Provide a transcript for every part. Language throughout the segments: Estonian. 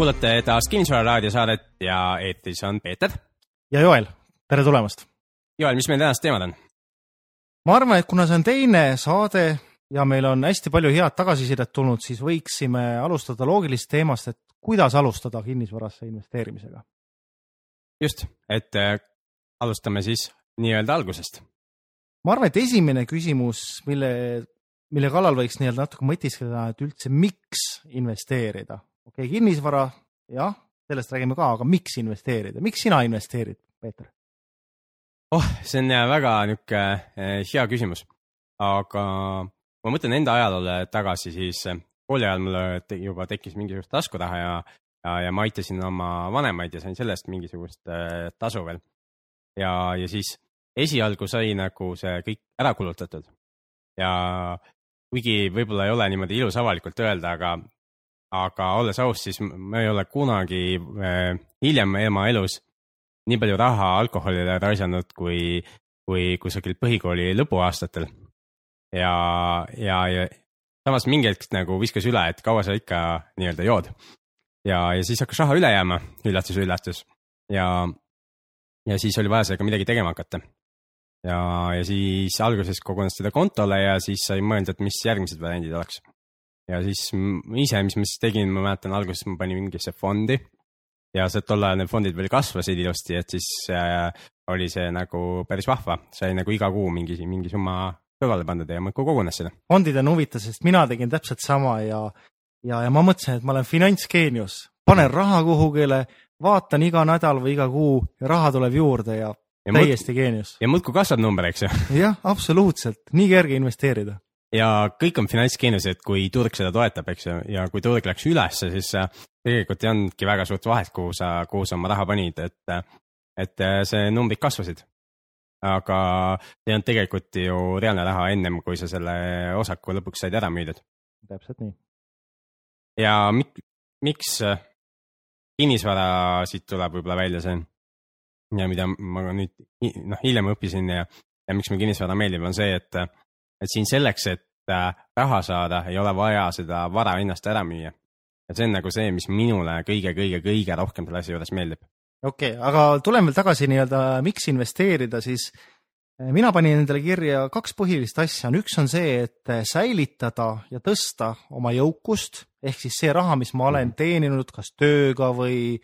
kuulate taas Kinnisvara raadiosaadet ja eetris on Peeter. ja Joel, tere tulemast. Joel, mis meil tänased teemad on? ma arvan, et kuna see on teine saade ja meil on hästi palju head tagasisidet tulnud, siis võiksime alustada loogilisest teemast, et kuidas alustada kinnisvarasse investeerimisega. just, et äh, alustame siis nii-öelda algusest. ma arvan, et esimene küsimus, mille, mille kallal võiks nii-öelda natuke mõtiskleda, et üldse miks investeerida okei okay,, kinnisvara, jah, sellest räägime ka, aga miks investeerida, miks sina investeerid, Peeter? oh, see on väga niisugune eh, hea küsimus, aga ma mõtlen enda ajaloole tagasi, siis eh, kooli ajal mul juba tekkis mingisugust taskuraha ja, ja, ja ma aitasin oma vanemaid ja sain sellest mingisugust eh, tasu veel. ja, ja siis esialgu sai nagu see kõik ära kulutatud ja kuigi võib-olla ei ole niimoodi ilus avalikult öelda, aga aga olles aus, siis ma ei ole kunagi äh, hiljem ema elus nii palju raha alkoholile raisanud kui, kui kusagil põhikooli lõpuaastatel. ja, ja, ja samas mingi hetk nagu viskas üle, et kaua sa ikka nii-öelda jood. ja, ja siis hakkas raha üle jääma, üllatus, üllatus. ja, ja siis oli vaja sellega midagi tegema hakata. ja, ja siis alguses kogunes seda kontole ja siis sai mõelda, et mis järgmised variandid oleks ja siis ise, mis ma siis tegin, ma mäletan alguses ma panin mingisse fondi ja see tol ajal need fondid veel kasvasid ilusti, et siis äh, oli see nagu päris vahva, sai nagu iga kuu mingi, mingi summa kõrvale pandud ja muudkui kogunes sinna. fondid on huvitav, sest mina tegin täpselt sama ja, ja, ja ma mõtlesin, et ma olen finantsgeenius, panen raha kuhugile, vaatan iga nädal või iga kuu ja raha tuleb juurde ja, ja täiesti geenius. ja muudkui kasvab number, eks ju. jah, absoluutselt, nii kerge investeerida ja kõik on finantsgeeniused, kui turg seda toetab, eks ju, ja kui turg läks ülesse, siis äh, tegelikult ei olnudki väga suurt vahet, kuhu sa, kuhu sa oma raha panid, et, et äh, see numbrid kasvasid. aga see ei olnud tegelikult ju reaalne raha ennem, kui sa selle osaku lõpuks said ära müüdud. täpselt nii. ja mik, miks äh, kinnisvara siit tuleb võib-olla välja see ja mida ma nüüd noh, hiljem õppisin ja, ja miks mulle kinnisvara meeldib, on see, et et siin selleks, et raha saada, ei ole vaja seda vara ennast ära müüa. ja see on nagu see, mis minule kõige-kõige-kõige rohkem selle asja juures meeldib. okei okay,, aga tuleme veel tagasi nii-öelda, miks investeerida, siis äh, mina panin endale kirja kaks põhilist asja, üks on see, et äh, säilitada ja tõsta oma jõukust ehk siis see raha, mis ma olen mhm. teeninud, kas tööga või,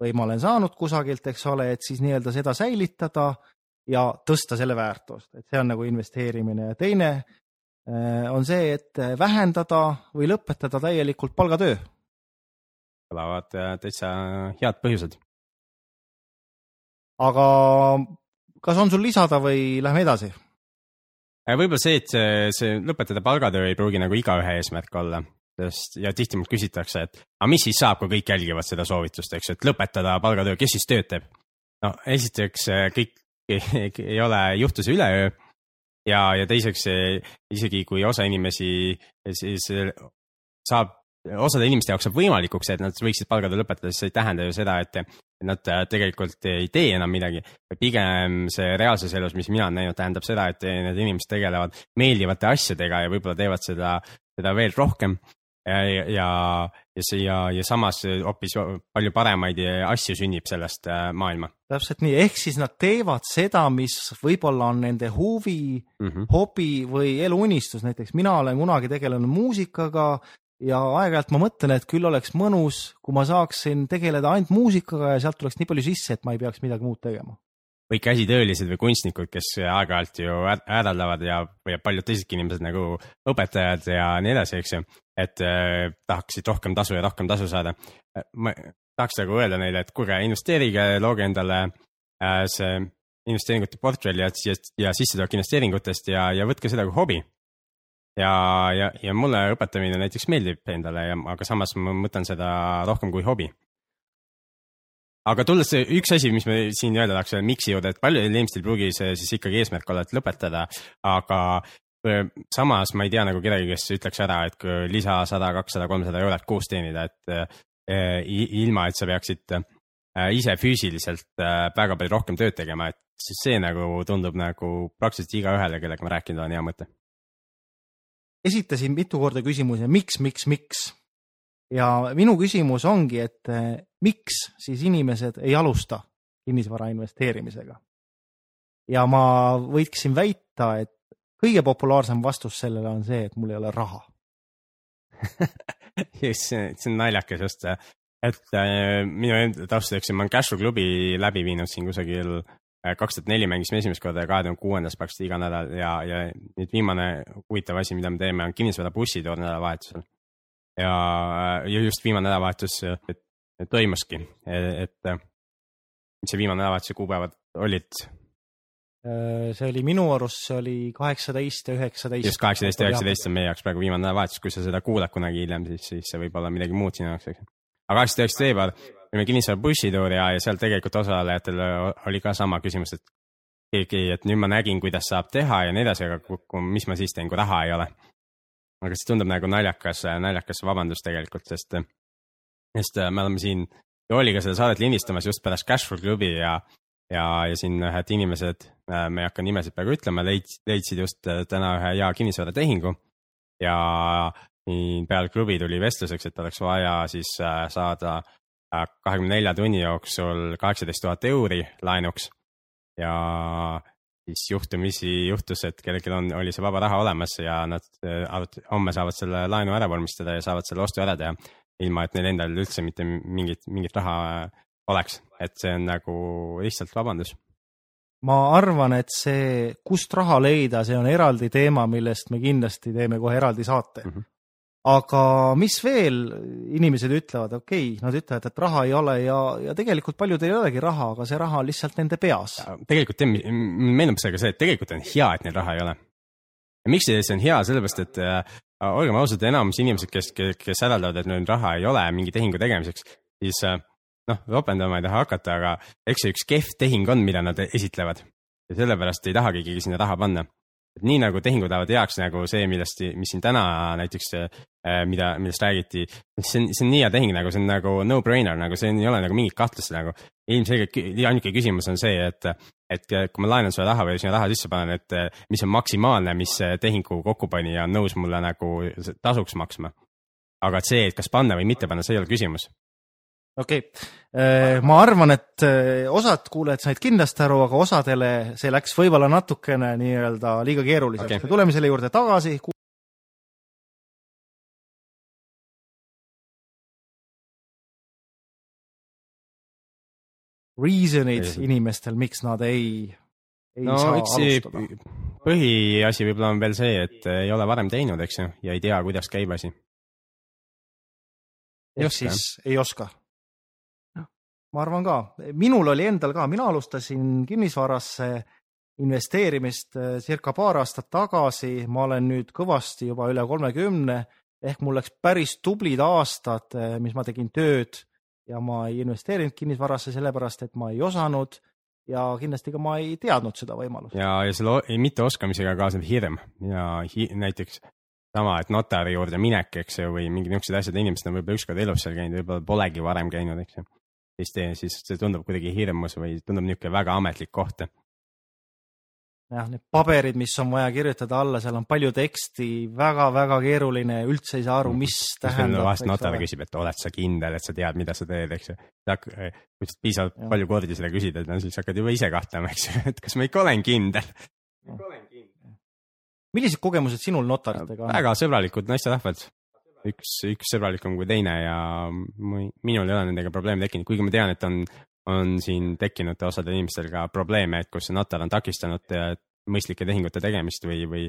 või ma olen saanud kusagilt, eks ole, et siis nii-öelda seda säilitada ja tõsta selle väärtust, et see on nagu investeerimine ja teine äh, on see, et vähendada või lõpetada täielikult palgatöö. kõlavad äh, täitsa head põhjused. aga kas on sul lisada või lähme edasi? Äh, võib-olla see, et see, see lõpetada palgatöö ei pruugi nagu igaühe eesmärk olla, sest ja tihti mult küsitakse, et aga mis siis saab, kui kõik jälgivad seda soovitust, eks, et lõpetada palgatöö, kes siis tööd teeb? no esiteks kõik ei ole, juhtus üleöö ja, ja teiseks isegi kui osa inimesi siis saab, osade inimeste jaoks saab võimalikuks, et nad võiksid palgatöö lõpetada, siis see ei tähenda ju seda, et nad tegelikult ei tee enam midagi. pigem see reaalses elus, mis mina olen näinud, tähendab seda, et need inimesed tegelevad meeldivate asjadega ja võib-olla teevad seda, seda veel rohkem ja, ja, ja see ja, ja samas hoopis palju paremaid asju sünnib sellest äh, maailma. täpselt nii, ehk siis nad teevad seda, mis võib-olla on nende huvi mm, -hmm. hobi või eluunistus, näiteks mina olen kunagi tegelenud muusikaga ja aeg-ajalt ma mõtlen, et küll oleks mõnus, kui ma saaksin tegeleda ainult muusikaga ja sealt tuleks nii palju sisse, et ma ei peaks midagi muud tegema või käsitöölised või kunstnikud, kes aeg-ajalt ju hädaldavad ja, ja paljud teisedki inimesed nagu õpetajad ja nii edasi, eks ju et äh, tahaksid rohkem tasu ja rohkem tasu saada. Äh, ma tahaks nagu öelda neile, et kuulge, investeerige, looge endale äh, see investeeringute portfell ja, ja, ja sissetulek investeeringutest ja, ja võtke seda kui hobi. ja, ja, ja mulle õpetamine näiteks meeldib endale ja, aga samas ma mõtlen seda rohkem kui hobi aga tulles üks asi, mis me siin öelda tahaks, miks'i juurde, et paljudel inimestel ei pruugi see siis ikkagi eesmärk olla, et lõpetada, aga samas ma ei tea nagu kedagi, kes ütleks ära, et lisa sada, kakssada, kolmsada eurot kuus teenida, et ilma, et sa peaksid ise füüsiliselt väga palju rohkem tööd tegema, et siis see nagu tundub nagu praktiliselt igaühele, kellega ma rääkinud olen, hea mõte. esitasin mitu korda küsimuse, miks, miks, miks? Ja minu küsimus ongi, et eh, miks siis inimesed ei alusta kinnisvara investeerimisega? ja ma võiksin väita, et kõige populaarsem vastus sellele on see, et mul ei ole raha. Just, see on naljakas just, et äh, minu enda taustajaks ma olen Cashflow klubi läbi viinud siin kusagil äh, kaks tuhat neli mängisime esimest korda ja kahe tuhande kuuendas praktiliselt iga nädal ja, ja nüüd viimane huvitav asi, mida me teeme, on kinnisvara bussitoor nädalavahetusel ja, ja just viimane nädalavahetus toimuski, et mis see viimane nädalavahetuse kuupäevad olid? Äh, see oli minu arust, see oli kaheksateist ja üheksateist. just kaheksateist ja üheksateist on meie jaoks praegu viimane nädalavahetus, kui sa seda kuulad kunagi hiljem, siis, siis see võib olla midagi muud sinu jaoks, eks. aga kaheksateist, üheksateist veebruar olime kinnisvara bussituur ja, ja seal tegelikult osalejatel oli ka sama küsimus, et keegi, et nüüd ma nägin, kuidas saab teha ja nii edasi, aga mis ma siis teen, kui raha ei ole aga see tundub nagu naljakas, naljakas vabandus tegelikult, sest, sest me oleme siin Jooliga seda saadet lindistamas just pärast Cashflow klubi ja, ja, ja siin ühed inimesed, me ei hakka nimesid praegu ütlema, leidsid, leidsid just täna ühe hea kinnisvaratehingu. Ja nii peale klubi tuli vestluseks, et oleks vaja siis äh, saada äh, kahekümne nelja tunni jooksul kaheksateist tuhat euri laenuks. Ja siis juhtumisi juhtus, et kellelgi on, oli see vaba raha olemas ja nad äh, arvati, homme saavad selle laenu ära vormistada ja saavad selle ostu ära teha. ilma, et neil endal üldse mitte mingit, mingit raha äh, oleks, et see on nagu lihtsalt vabandus. ma arvan, et see, kust raha leida, see on eraldi teema, millest me kindlasti teeme kohe eraldi saate mm. -hmm aga mis veel inimesed ütlevad, okei okay,, nad ütlevad, et raha ei ole ja, ja tegelikult paljudel ei olegi raha, aga see raha on lihtsalt nende peas. tegelikult jah, meenub see ka see, et tegelikult on hea, et neil raha ei ole. miks see on hea, sellepärast et äh, olgem ausad, enamus inimesed, kes, kes, kes hädaldavad, et neil raha ei ole mingi tehingu tegemiseks, siis äh, noh, ropendama ei taha hakata, aga eks see üks kehv tehing on, mida nad esitlevad ja sellepärast ei tahagi keegi sinna raha panna et nii nagu tehingud lähevad heaks, nagu see, millest, mis siin täna näiteks, äh, mida, millest räägiti, see on, see on nii hea tehing nagu, see on nagu no-brainer, nagu see ei ole nagu mingit kahtlust nagu. ilmselgelt ainuke küsimus on see, et, et kui ma laenan sulle raha või sinna raha sisse panen, et mis on maksimaalne, mis tehingu kokkupanija on nõus mulle nagu tasuks maksma. aga et see, et kas panna või mitte panna, see ei ole küsimus okei okay., äh, ma arvan, et äh, osad kuulajad said kindlasti aru, aga osadele see läks võib-olla natukene nii-öelda liiga keeruliseks okay., me tuleme selle juurde tagasi. Reason'id inimestel, miks nad ei, ei no, saa alustada. põhiasi võib-olla on veel see, et ei ole varem teinud, eks ju, ja ei tea, kuidas käib asi. ehk siis ei oska ma arvan ka, minul oli endal ka, mina alustasin kinnisvarasse investeerimist eh, circa paar aastat tagasi, ma olen nüüd kõvasti juba üle kolmekümne. Ehk mul läks päris tublid aastad, eh, mis ma tegin tööd. Ja ma ei investeerinud kinnisvarasse sellepärast, et ma ei osanud. Ja kindlasti ka ma ei teadnud seda võimalust. ja, ja selle mitteoskamisega kaasneb hirm. Ja hi näiteks sama, et notari juurde minek, eks ju, või mingid niisugused asjad, inimesed on võib-olla ükskord elus seal käinud, võib-olla polegi varem käinud, eks ju siis teen, siis see tundub kuidagi hirmus või tundub niisugune väga ametlik koht. jah, need paberid, mis on vaja kirjutada alla, seal on palju teksti väga,, väga-väga keeruline, üldse ei saa aru, mis tähendab. vahest notar küsib, et oled sa kindel, et sa tead, mida sa teed, eks ju. kui sa piisavalt ja. palju kordi seda küsid, et no siis hakkad juba ise kahtlema, eks ju, et kas ma ikka olen kindel. millised kogemused sinul notaritega on? väga sõbralikud naisterahvad üks, üks sõbralikum kui teine ja minul ei ole nendega probleeme tekkinud, kuigi ma tean, et on, on siin tekkinud osadel inimestel ka probleeme, et kus notar on takistanud mõistlike tehingute tegemist või, või,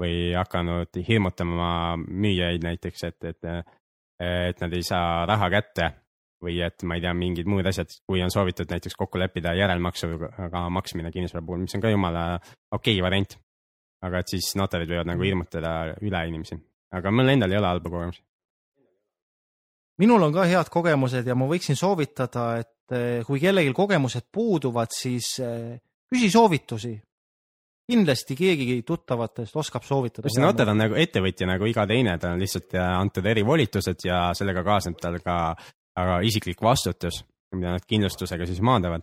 või hakanud hirmutama müüjaid näiteks, et, et, et nad ei saa raha kätte või et ma ei tea, mingid muud asjad, kui on soovitud näiteks kokku leppida järelmaksuga maksmine kinnisvara puhul, mis on ka jumala okei okay variant. aga et siis notarid võivad nagu hirmutada üle inimesi aga mul endal ei ole halba kogemusi. minul on ka head kogemused ja ma võiksin soovitada, et eh, kui kellelgi kogemused puuduvad, siis eh, küsi soovitusi. kindlasti keegi tuttavatest oskab soovitada. just, notar on nagu ettevõtja nagu iga teine, tal on lihtsalt eh, antud erivolitused ja sellega kaasneb tal ka väga isiklik vastutus, mida nad kindlustusega siis maandavad.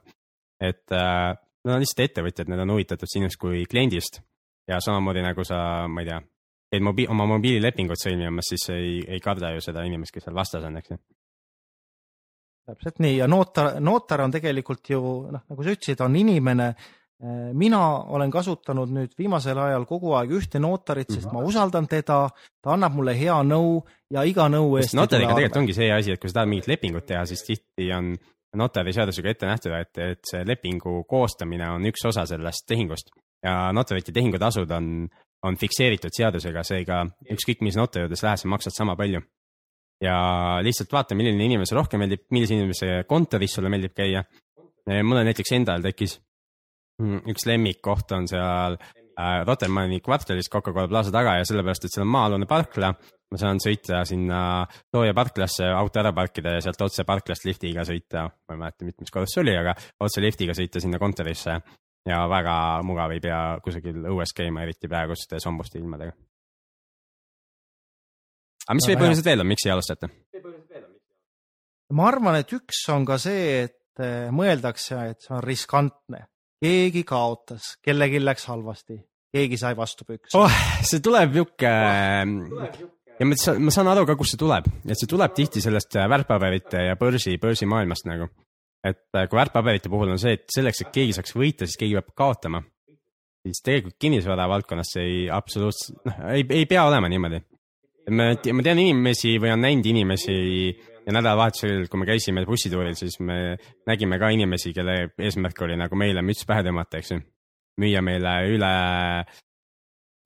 et nad on lihtsalt ettevõtjad, nad on huvitatud sinust kui kliendist ja samamoodi nagu sa, ma ei tea, käid mobi oma mobiililepingut sõlmimas, siis ei, ei karda ju seda inimest, kes seal vastas on, eks ju. täpselt nii ja notar, notar on tegelikult ju noh, nagu sa ütlesid, on inimene. mina olen kasutanud nüüd viimasel ajal kogu aeg ühte notarit, sest Mhm. ma usaldan teda, ta annab mulle hea nõu ja iga nõu eest. notariga tegelikult ongi see asi, et kui sa tahad mingit lepingut teha, siis tihti on notariseadusega ette nähtud, et, et see lepingu koostamine on üks osa sellest tehingust ja notarite tehingutasud on, on fikseeritud seadusega, seega ükskõik mis notari juures lähed, sa maksad sama palju. ja lihtsalt vaata, milline inimese rohkem meeldib, millise inimese kontoris sulle meeldib käia. mulle näiteks endal tekkis mm, üks lemmikkoht on seal äh, Rotermanni kvartalis Coca-Cola Plaza taga ja sellepärast, et seal on maa-alune parkla ma saan sõita sinna Tooja parklasse, auto ära parkida ja sealt otse parklast liftiga sõita, ma ei mäleta, mitmes korrus see oli, aga otse liftiga sõita sinna kontorisse ja väga mugav, ei pea kusagil õues käima, eriti praeguste sombuste ilmadega. aga mis Väga veel põhjused veel on, miks ei alustate? ma arvan, et üks on ka see, et eh, mõeldakse, et see on riskantne. keegi kaotas, kellelgi läks halvasti, keegi sai vastu pükse oh,. see tuleb niuke ja ma saan, ma saan aru ka, kust see tuleb, et see tuleb tihti sellest väärtpaberite ja börsi, börsimaailmast nagu. Et äh, kui väärtpaberite puhul on see, et selleks, et keegi saaks võita, siis keegi peab kaotama. siis tegelikult kinnisvara valdkonnas see ei absoluutselt, noh, ei, ei pea olema niimoodi. ma, ma tean inimesi või olen näinud inimesi ja nädalavahetusel, kui me käisime bussituuril, siis me nägime ka inimesi, kelle eesmärk oli nagu meile müts pähe tõmmata, eks ju. müüa meile üle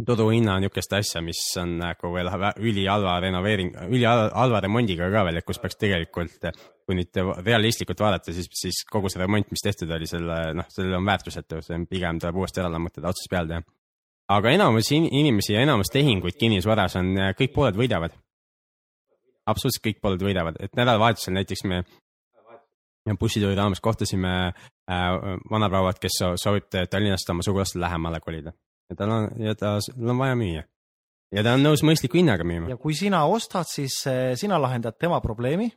turuhinna niisugust asja, mis on nagu veel ülihalva renoveering, ülihalva remondiga ka veel, et kus peaks tegelikult, kui nüüd realistlikult vaadata, siis, siis kogu see remont, mis tehtud oli, selle noh, sellel on väärtusetu, see on pigem tuleb uuesti ära lammutada, otsast peale teha. aga enamus in- inimesi ja enamus tehinguid kinnisvaras on, kõik pooled võidavad. absoluutselt kõik pooled võidavad, et nädalavahetusel näiteks me bussituuri raames kohtasime äh, vanaprouad, kes so- soovib Tallinnast oma sugulastele lähemale kolida ja tal on, ja ta, tal on vaja müüa. ja ta on nõus mõistliku hinnaga müüma, ja kui sina ostad, siis eh, sina lahendad tema probleemi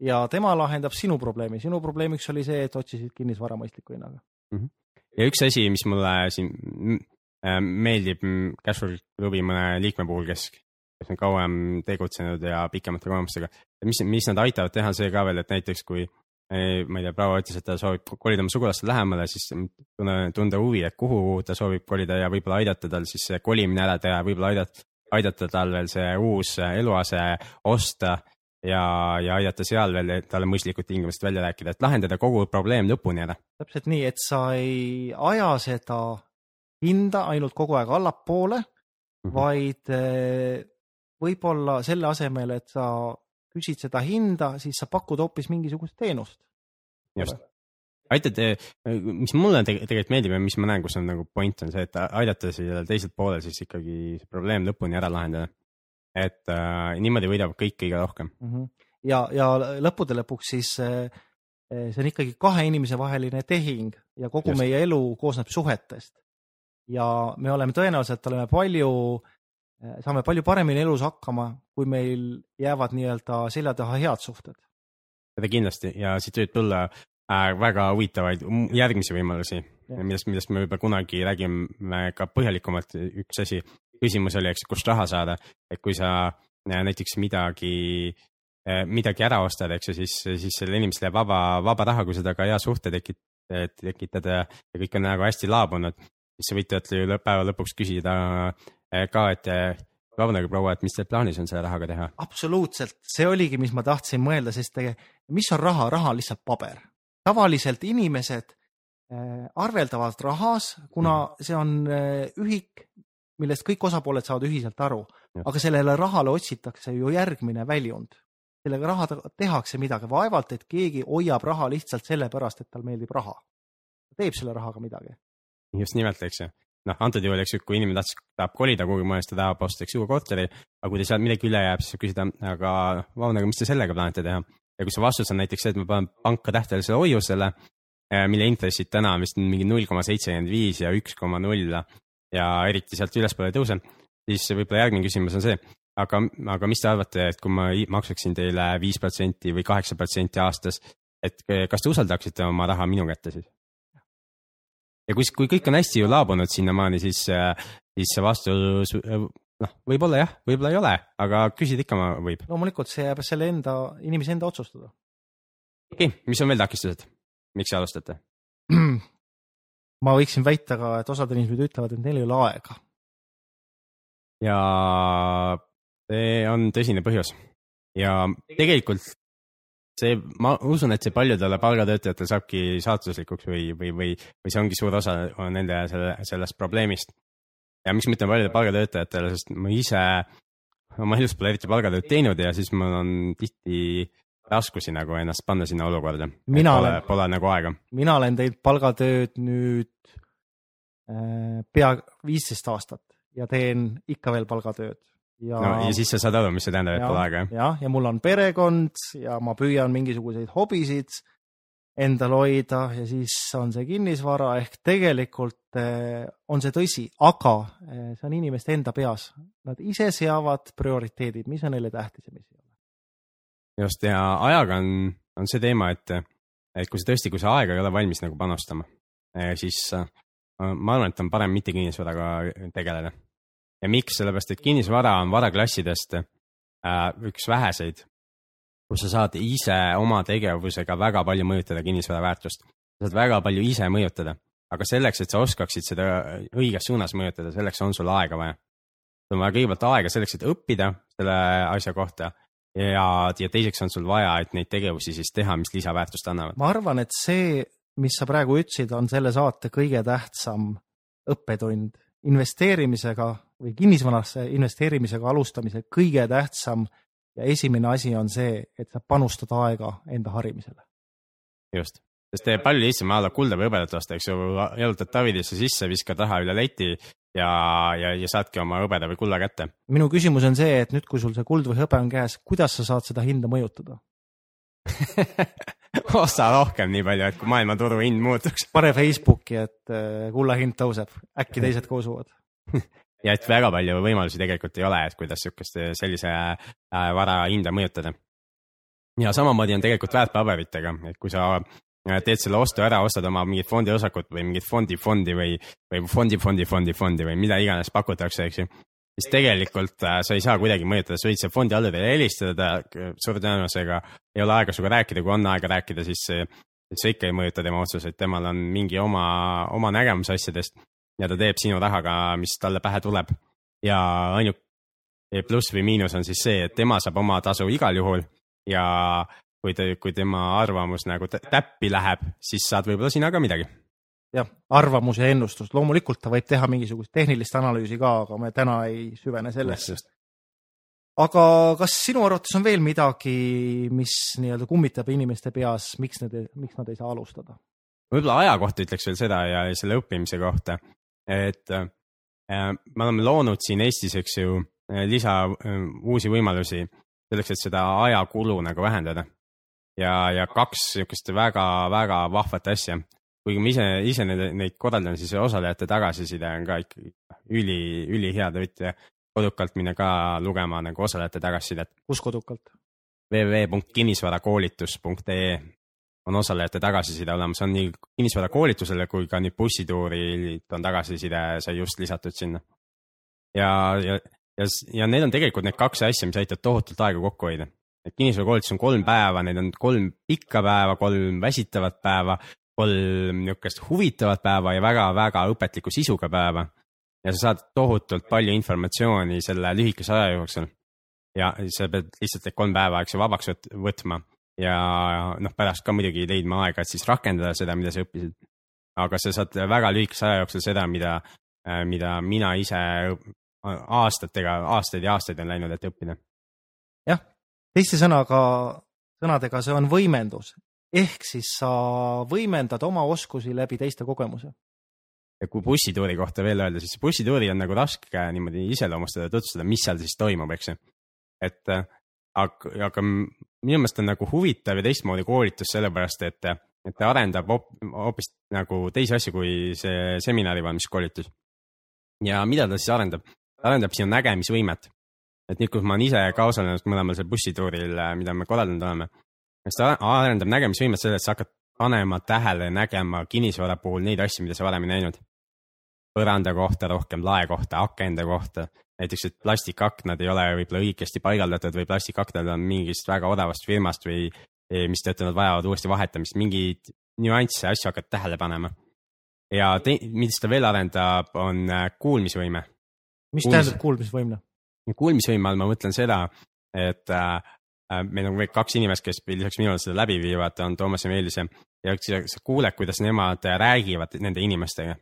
ja tema lahendab sinu probleemi. sinu probleemiks oli see, et otsisid kinnisvara mõistliku hinnaga. ja üks asi, mis mulle siin mm, äh, meeldib mm, Cashflow klubi mõne liikme puhul, kes, kes on kauem tegutsenud ja pikemate kogemustega, mis, mis nad aitavad teha, see ka veel, et näiteks kui ma ei tea, proua ütles, et ta soovib kolida oma sugulastele lähemale, siis tunne, tunda huvi, et kuhu ta soovib kolida ja võib-olla aidata tal siis see kolimine ära teha, võib-olla aidata, aidata tal veel see uus eluase osta ja, ja aidata seal veel talle mõistlikud tingimused välja rääkida, et lahendada kogu probleem lõpuni ära. täpselt nii, et sa ei aja seda hinda ainult kogu aeg allapoole, Mhm. vaid eh, võib-olla selle asemel, et sa küsid seda hinda, siis sa pakud hoopis mingisugust teenust. just. aitad, mis mulle tege- tegelikult meeldib ja mis ma näen, kus on nagu point on see, et aidata sellel teisel poolel siis ikkagi see probleem lõpuni ära lahendada. et äh, niimoodi võidavad kõik kõige rohkem. Mhm. ja, ja lõppude lõpuks siis eh, eh, see on ikkagi kahe inimese vaheline tehing ja kogu Just. Meie elu koosneb suhetest. ja me oleme tõenäoliselt oleme palju, saame palju paremini elus hakkama, kui meil jäävad nii-öelda selja taha head suhted. seda kindlasti ja siit võib tulla äh, väga huvitavaid järgmisi võimalusi, millest, millest me võib-olla kunagi räägime ka põhjalikumalt. üks asi, küsimus oli, eks, kust raha saada, et kui sa äh, näiteks midagi, midagi ära ostad, eks ju, siis, siis sellele inimesele jääb vaba, vaba raha, kui seda ka hea suhte tekit-, tekitada ja kõik on nagu hästi laabunud, siis sa võid temalt ju lõpp- päeva lõpuks küsida äh, ka, et äh, vabandage, proua, et mis teil plaanis on selle rahaga teha? absoluutselt, see oligi, mis ma tahtsin mõelda, sest tege- mis on raha, raha on lihtsalt paber. tavaliselt inimesed äh, arveldavad rahas, kuna see on ühik, millest kõik osapooled saavad ühiselt aru, aga sellele rahale otsitakse ju järgmine väljund. sellega raha tehakse midagi, vaevalt, et keegi hoiab raha lihtsalt sellepärast, et tal meeldib raha. teeb selle rahaga midagi. just nimelt, eks ju. noh, antud juhul, eks ju, kui inimene tahtis, tahab kolida kuhugi mujale, siis ta tahab osta, eks ju, uue korteri, aga kui tal sealt midagi üle jääb, siis saab küsida, aga vabandage, mis te sellega plaanite teha? ja kui see vastus on näiteks see, et ma panen panka tähtajalisele hoiusele, mille intressid täna on vist mingi null koma seitsekümmend viis ja üks koma null ja eriti sealt ülespoole ei tõuse, siis võib-olla järgmine küsimus on see, aga, aga mis te arvate, et kui ma maksaksin teile viis protsenti või kaheksa protsenti aastas, et kas te usaldaksite oma raha minu kätte siis? Ja kui, kui kõik on hästi ju laabunud sinnamaani, siis, siis see vastus, noh, võib-olla jah, võib-olla ei ole, aga küsida ikka võib. loomulikult see jääb selle enda, inimese enda otsustada. okei okay,, mis on veel takistused? miks te alustate? ma võiksin väita ka, et osad inimesed ütlevad, et neil ei ole aega. ja see on tõsine põhjus ja tegelikult see, ma usun, et see paljudele palgatöötajatele saabki saatuslikuks või, või, või, või see ongi suur osa on nende selle, sellest probleemist. ja miks ma ütlen paljudele palgatöötajatele, sest ma ise oma elus pole eriti palgatööd teinud ja siis mul on tihti raskusi nagu ennast panna sinna olukorda. Mina pole pole nagu aega. mina olen teinud palgatööd nüüd äh, pea viisteist aastat ja teen ikka veel palgatööd. Ja, no ja siis sa saad aru, mis see tähendab, pole aega, jah? jah, ja mul on perekond ja ma püüan mingisuguseid hobisid endal hoida ja siis on see kinnisvara ehk tegelikult eh, on see tõsi, aga eh, see on inimeste enda peas. Nad ise seavad prioriteedid, mis on neile tähtis ja mis ei ole. just ja ajaga on, on see teema, et, et kui sa tõesti, kui sa aega ei ole valmis nagu panustama, siis äh, ma arvan, et on parem mitte kinnisvaraga tegeleda. Ja miks, sellepärast et kinnisvara on varaklassidest äh, üks väheseid, kus sa saad ise oma tegevusega väga palju mõjutada kinnisvara väärtust. sa saad väga palju ise mõjutada, aga selleks, et sa oskaksid seda õiges suunas mõjutada, selleks on sul aega vaja. sul on vaja kõigepealt aega selleks, et õppida selle asja kohta ja, ja teiseks on sul vaja, et neid tegevusi siis teha, mis lisaväärtust annavad. ma arvan, et see, mis sa praegu ütlesid, on selle saate kõige tähtsam õppetund. investeerimisega või kinnisvarasse investeerimisega alustamise kõige tähtsam ja esimene asi on see, et sa panustad aega enda harimisele. just, sest palju lihtsam olla kulda või hõbedat osta, eks ju, jalutad Tavidisse sisse, viskad raha üle leti ja, ja, ja saadki oma hõbeda või kulla kätte. minu küsimus on see, et nüüd, kui sul see kuld või hõbe on käes, kuidas sa saad seda hinda mõjutada? osta rohkem nii palju, et kui maailmaturu hind muutuks pane Facebooki, et äh, kulla hind tõuseb, äkki teised ka usuvad. ja et väga palju võimalusi tegelikult ei ole, et kuidas sihukest sellise äh, vara hinda mõjutada. ja samamoodi on tegelikult väärtpaberitega, et kui sa äh, teed selle ostu ära, ostad oma mingit fondiosakut või mingit fondi fondi või, või fondi fondi fondi fondi või mida iganes pakutakse, eks ju. siis tegelikult äh, sa ei saa kuidagi mõjutada, sa võid seal fondi haldurile helistada, suure tõenäosusega ei ole aega sinuga rääkida, kui on aega rääkida, siis, siis sa ikka ei mõjuta tema otsuseid, temal on mingi oma, oma nägemus asjadest ja ta teeb sinu rahaga, mis talle pähe tuleb. ja ainuke pluss või miinus on siis see, et tema saab oma tasu igal juhul ja kui ta, kui tema arvamus nagu tä- täppi läheb, siis saad võib-olla sina ka midagi. jah, arvamus ja ennustus, loomulikult ta võib teha mingisugust tehnilist analüüsi ka, aga me täna ei süvene sellesse. aga kas sinu arvates on veel midagi, mis nii-öelda kummitab inimeste peas, miks nad, miks nad ei saa alustada? võib-olla aja kohta ütleks veel seda ja selle õppimise kohta, et äh, me oleme loonud siin Eestis, eks ju, lisa äh, uusi võimalusi selleks, et seda ajakulu nagu vähendada. ja, ja kaks niisugust väga-väga vahvat asja. kuigi ma ise, ise neid, neid korraldan, siis osalejate tagasiside on ka ikkagi üli, ülihea, te võite kodukalt minna ka lugema nagu osalejate tagasisidet kus kodukalt? www.kinnisvarakoolitus.ee on osalejate tagasiside olemas, on nii kinnisvarakoolitusele kui ka nüüd bussituurilt on tagasiside sai just lisatud sinna. ja, ja, ja, ja need on tegelikult need kaks asja, mis aitavad tohutult aega kokku hoida. et kinnisvarakoolitus on kolm päeva, neid on kolm pikka päeva, kolm väsitavat päeva, kolm niisugust huvitavat päeva ja väga-väga õpetliku sisuga päeva. ja sa saad tohutult palju informatsiooni selle lühikese aja jooksul ja sa pead lihtsalt need kolm päeva, eks ju, vabaks võt- võtma ja noh, pärast ka muidugi leidma aega, et siis rakendada seda, mida sa õppisid. aga sa saad väga lühikese aja jooksul seda, mida, mida mina ise aastatega, aastaid ja aastaid on läinud, et õppida. jah, teiste sõnaga, sõnadega see on võimendus ehk siis sa võimendad oma oskusi läbi teiste kogemuse. ja kui bussituuri kohta veel öelda, siis bussituuri on nagu raske niimoodi iseloomustada, tutvustada, mis seal siis toimub, eks ju. et aga, aga minu meelest on nagu huvitav ja teistmoodi koolitus sellepärast, et, et ta arendab hoopis nagu teisi asju kui see seminari valmiskoolitus. ja mida ta siis arendab? ta arendab sinu nägemisvõimet. et nüüd, kus ma olen ise ka osalenud mõlemal seal bussituuril, mida me korraldanud oleme, siis ta arendab nägemisvõimet selles, et sa hakkad panema tähele, nägema kinnisvara puhul neid asju, mida sa varem ei näinud. Põranda kohta rohkem, lae kohta, akende kohta. näiteks, et plastikaknad ei ole võib-olla õigesti paigaldatud või plastikaknad on mingist väga odavast firmast või mistõttu nad vajavad uuesti vahetamist, mingeid nüansse, asju hakkad tähele panema. ja te, mis ta veel arendab, on äh, kuulmisvõime. mis Kuulmis... tähendab kuulmisvõime? kuulmisvõime all ma mõtlen seda, et äh, äh meil on kaks inimest, kes lisaks minule seda läbi viivad, on Toomas ja Meelis ja, ja sa kuuled, kuidas nemad räägivad nende inimestega.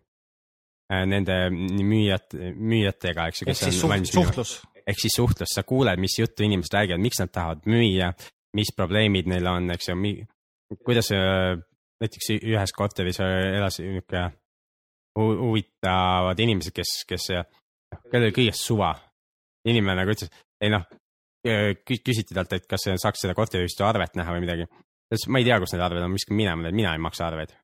Äh, nende müüjat, müüjatega, eks ju, kes on valmis suhtlus. ehk siis suhtlus, sa kuuled, mis juttu inimesed räägivad, miks nad tahavad müüa, mis probleemid neil on, eks ju, kuidas näiteks ühes korteris elas niisugune huvitavad inimesed, kes, kes, kellel oli kõigest suva. inimene nagu ütles, ei noh, küsiti talt, et kas saaks seda korteriühistu arvet näha või midagi. ta ütles, ma ei tea, kus need arved on, ma viskan minema, mina ei maksa arveid.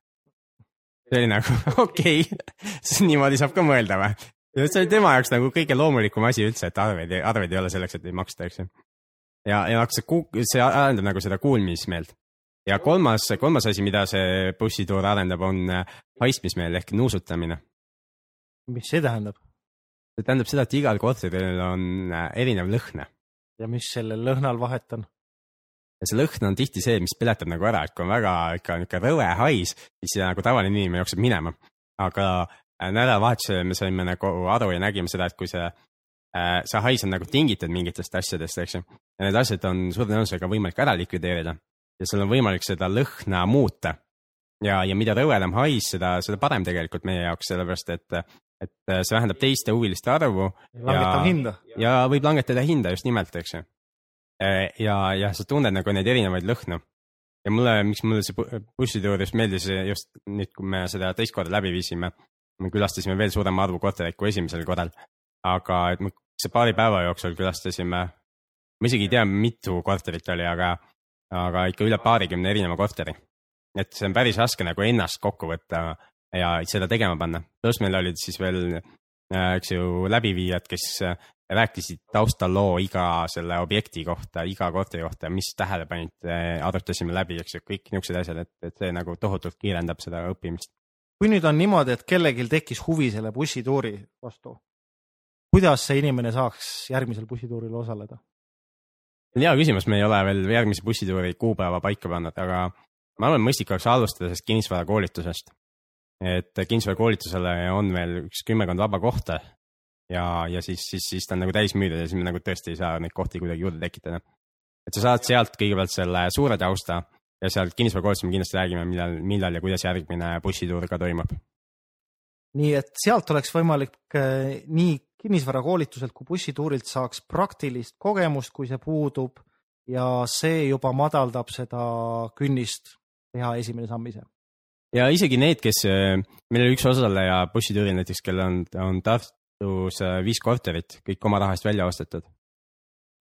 See oli nagu okei okay. niimoodi saab ka mõelda või? see oli tema jaoks nagu kõige loomulikum asi üldse, et arveid, arveid ei ole selleks, et ei maksta, eks ju. ja, ja see, see arendab nagu seda kuulmismeelt ja kolmas, kolmas asi, mida see bussituur arendab, on äh, haistmismeel ehk nuusutamine. mis see tähendab? see tähendab seda, et igal korteril on äh, erinev lõhn. ja mis sellel lõhnal vahet on? Ja see lõhn on tihti see, mis peletab nagu ära, et kui on väga ikka niisugune rõve hais, siis nagu tavaline inimene jookseb minema. aga äh, nädalavahetusel me saime nagu aru ja nägime seda, et kui see see hais on nagu tingitud mingitest asjadest, eks ju. ja need asjad on suure tõenäosusega võimalik ära likvideerida ja sul on võimalik seda lõhna muuta. ja, ja mida rõvedam hais, seda, seda parem tegelikult meie jaoks, sellepärast et, et see vähendab teiste huviliste arvu. langetab hinda. ja võib langetada hinda just nimelt, eks ju. E, ja, ja sa tunned nagu neid erinevaid lõhnu. ja mulle, miks mulle see bussituur just meeldis just nüüd, kui me seda teist korda läbi viisime, me külastasime veel suurema arvu kortereid kui esimesel korral. aga et me see paari päeva jooksul külastasime, ma isegi ei tea, mitu korterit oli, aga aga ikka üle paarikümne erineva korteri. et see on päris raske nagu ennast kokku võtta ja seda tegema panna. pluss meil olid siis veel, äh, eks ju, läbiviijad, kes äh, rääkisid taustaloo iga selle objekti kohta, iga korteri kohta, mis tähele panid, äh, arutasime läbi, eks ju, kõik niisugused asjad, et, et see nagu tohutult kiirendab seda õppimist. kui nüüd on niimoodi, et kellelgi tekkis huvi selle bussituuri vastu, kuidas see inimene saaks järgmisel bussituuril osaleda? see on hea küsimus, me ei ole veel järgmise bussituuri kuupäeva paika pannud, aga ma arvan, mõistlik oleks alustada sellest kinnisvarakoolitusest. et kinnisvarakoolitusele on veel üks kümmekond vaba kohta ja, ja siis, siis, siis ta on nagu täis müüdud ja siis me nagu tõesti ei saa neid kohti kuidagi juurde tekitada. et sa saad sealt kõigepealt selle suure tausta ja sealt kinnisvarakoolitusest me kindlasti räägime, millal, millal ja kuidas järgmine bussituur ka toimub. nii et sealt oleks võimalik eh, nii kinnisvarakoolituselt kui bussituurilt saaks praktilist kogemust, kui see puudub ja see juba madaldab seda künnist teha esimene samm ise. ja isegi need, kes, meil oli üks osaleja bussituuril näiteks, kellel on, on Tartus äh, viis korterit, kõik oma raha eest välja ostetud.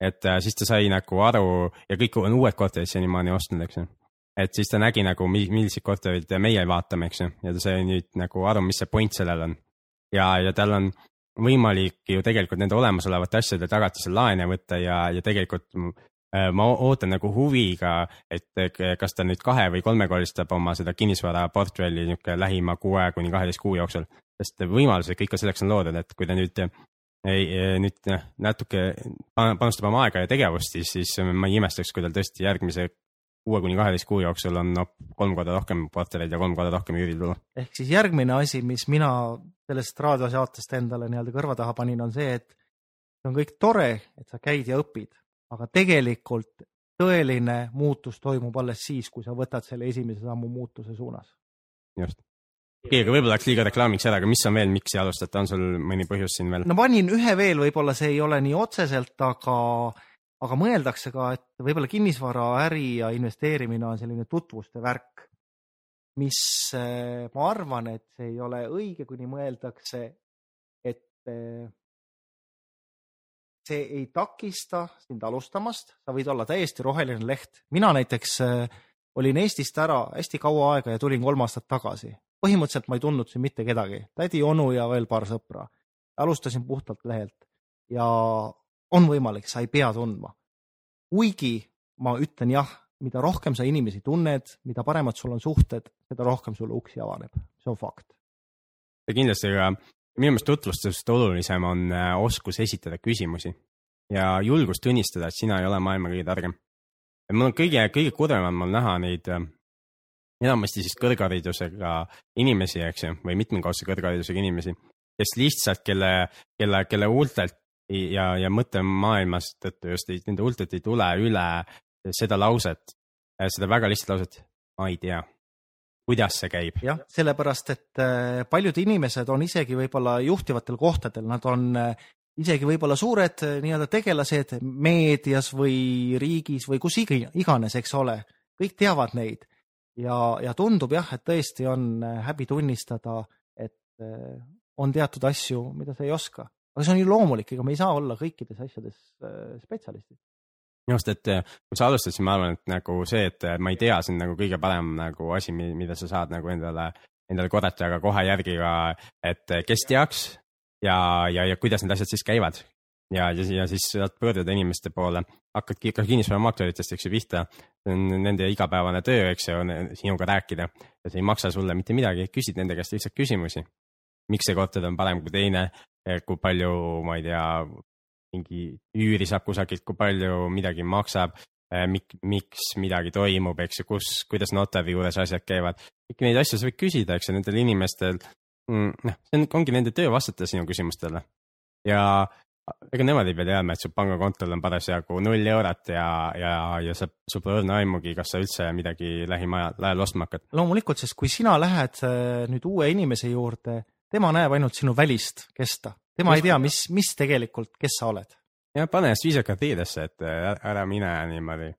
et äh, siis ta sai nagu aru ja kõik on uued korterid senimaani ostnud, eks ju. et siis ta nägi nagu, milliseid korterid meie vaatame, eks ju, ja ta sai nüüd nagu aru, mis see point sellel on. ja, ja tal on võimalik ju tegelikult nende olemasolevate asjade tagatisel laene võtta ja, ja tegelikult äh, ma ootan nagu huviga, et kas ta nüüd kahe või kolmekorristab oma seda kinnisvaraportfelli niisugune lähima kuue kuni kaheteist kuu jooksul. Sest võimalused kõik selleks on loodud, et kui ta nüüd ei, nüüd natuke panustab oma aega ja tegevust, siis, siis ma ei imestaks, kui tal tõesti järgmise kuue kuni kaheteist kuu jooksul on no, kolm korda rohkem kortereid ja kolm korda rohkem üüritulu. ehk siis järgmine asi, mis mina sellest raadiosaatest endale nii-öelda kõrva taha panin, on see, et see on kõik tore, et sa käid ja õpid, aga tegelikult tõeline muutus toimub alles siis, kui sa võtad selle esimese sammu muutuse suunas. just. Aga võib-olla läks liiga reklaamiks ära, aga mis on veel, miks ei alustata, on sul mõni põhjus siin veel? no panin ühe veel, võib-olla see ei ole nii otseselt, aga aga mõeldakse ka, et võib-olla kinnisvaraäri ja investeerimine on selline tutvuste värk, mis eh, ma arvan, et see ei ole õige, kuni mõeldakse, et eh, see ei takista sind alustamast, sa võid olla täiesti roheline leht. mina näiteks eh, olin Eestist ära hästi kaua aega ja tulin kolm aastat tagasi. Põhimõtteliselt ma ei tundnud siin mitte kedagi, tädi, onu ja veel paar sõpra. alustasin puhtalt lehelt ja on võimalik, sa ei pea tundma. kuigi ma ütlen jah, mida rohkem sa inimesi tunned, mida paremad sul on suhted, seda rohkem sulle uksi avaneb, see on fakt. ja kindlasti ka minu meelest tutvustust olulisem on äh, oskus esitada küsimusi ja julgus tunnistada, et sina ei ole maailma kõige targem. mul on kõige, kõige kurvem on mul näha neid äh, enamasti siis kõrgharidusega inimesi, eks ju, või mitmekordse kõrgharidusega inimesi, kes lihtsalt, kelle, kelle, kelle huultelt ja, ja mõttemaailmas tõttu just ei, nende huultelt ei tule üle seda lauset, seda väga lihtsat lauset, ma ei tea kuidas see käib? jah, sellepärast et äh, paljud inimesed on isegi võib-olla juhtivatel kohtadel, nad on äh, isegi võib-olla suured äh, nii-öelda tegelased meedias või riigis või kus iganes, eks ole, kõik teavad neid ja, ja tundub jah, et tõesti on häbi tunnistada, et on teatud asju, mida sa ei oska, aga see on ju loomulik, ega me ei saa olla kõikides asjades spetsialistid minu arust, et kui sa alustasid, siis ma arvan, et nagu see, et ma ei tea, see on nagu kõige parem nagu asi, mida sa saad nagu endale, endale korrata, aga kohe järgi ka, et kes teaks ja, ja, ja kuidas need asjad siis käivad. Ja, ja, ja siis saad pöörduda inimeste poole, hakkadki ikka kinnisvaramaakleritest, eks ju, pihta. see on nende igapäevane töö, eks ju, sinuga rääkida ja see ei maksa sulle mitte midagi, küsid nende käest lihtsalt küsimusi. miks see korter on parem kui teine, kui palju, ma ei tea, mingi üüri saab kusagilt, kui palju midagi maksab mik,, miks midagi toimub, eks ju, kus, kuidas notari juures asjad käivad. kõiki neid asju sa võid küsida, eks ju, nendel inimestel. Mm, noh, see on, ongi nende töö vastata sinu küsimustele. ja ega nemad ei pea teadma, et su pangakontol on parasjagu null eurot ja, ja, ja sa, sul pole õrna aimugi, kas sa üldse midagi lähimal ajal ostma hakkad. loomulikult, sest kui sina lähed äh, nüüd uue inimese juurde, tema näeb ainult sinu välist kesta tema ei tea, mis, mis tegelikult, kes sa oled. jah, pane ennast viisakalt riidesse, et äh, ära mine niimoodi,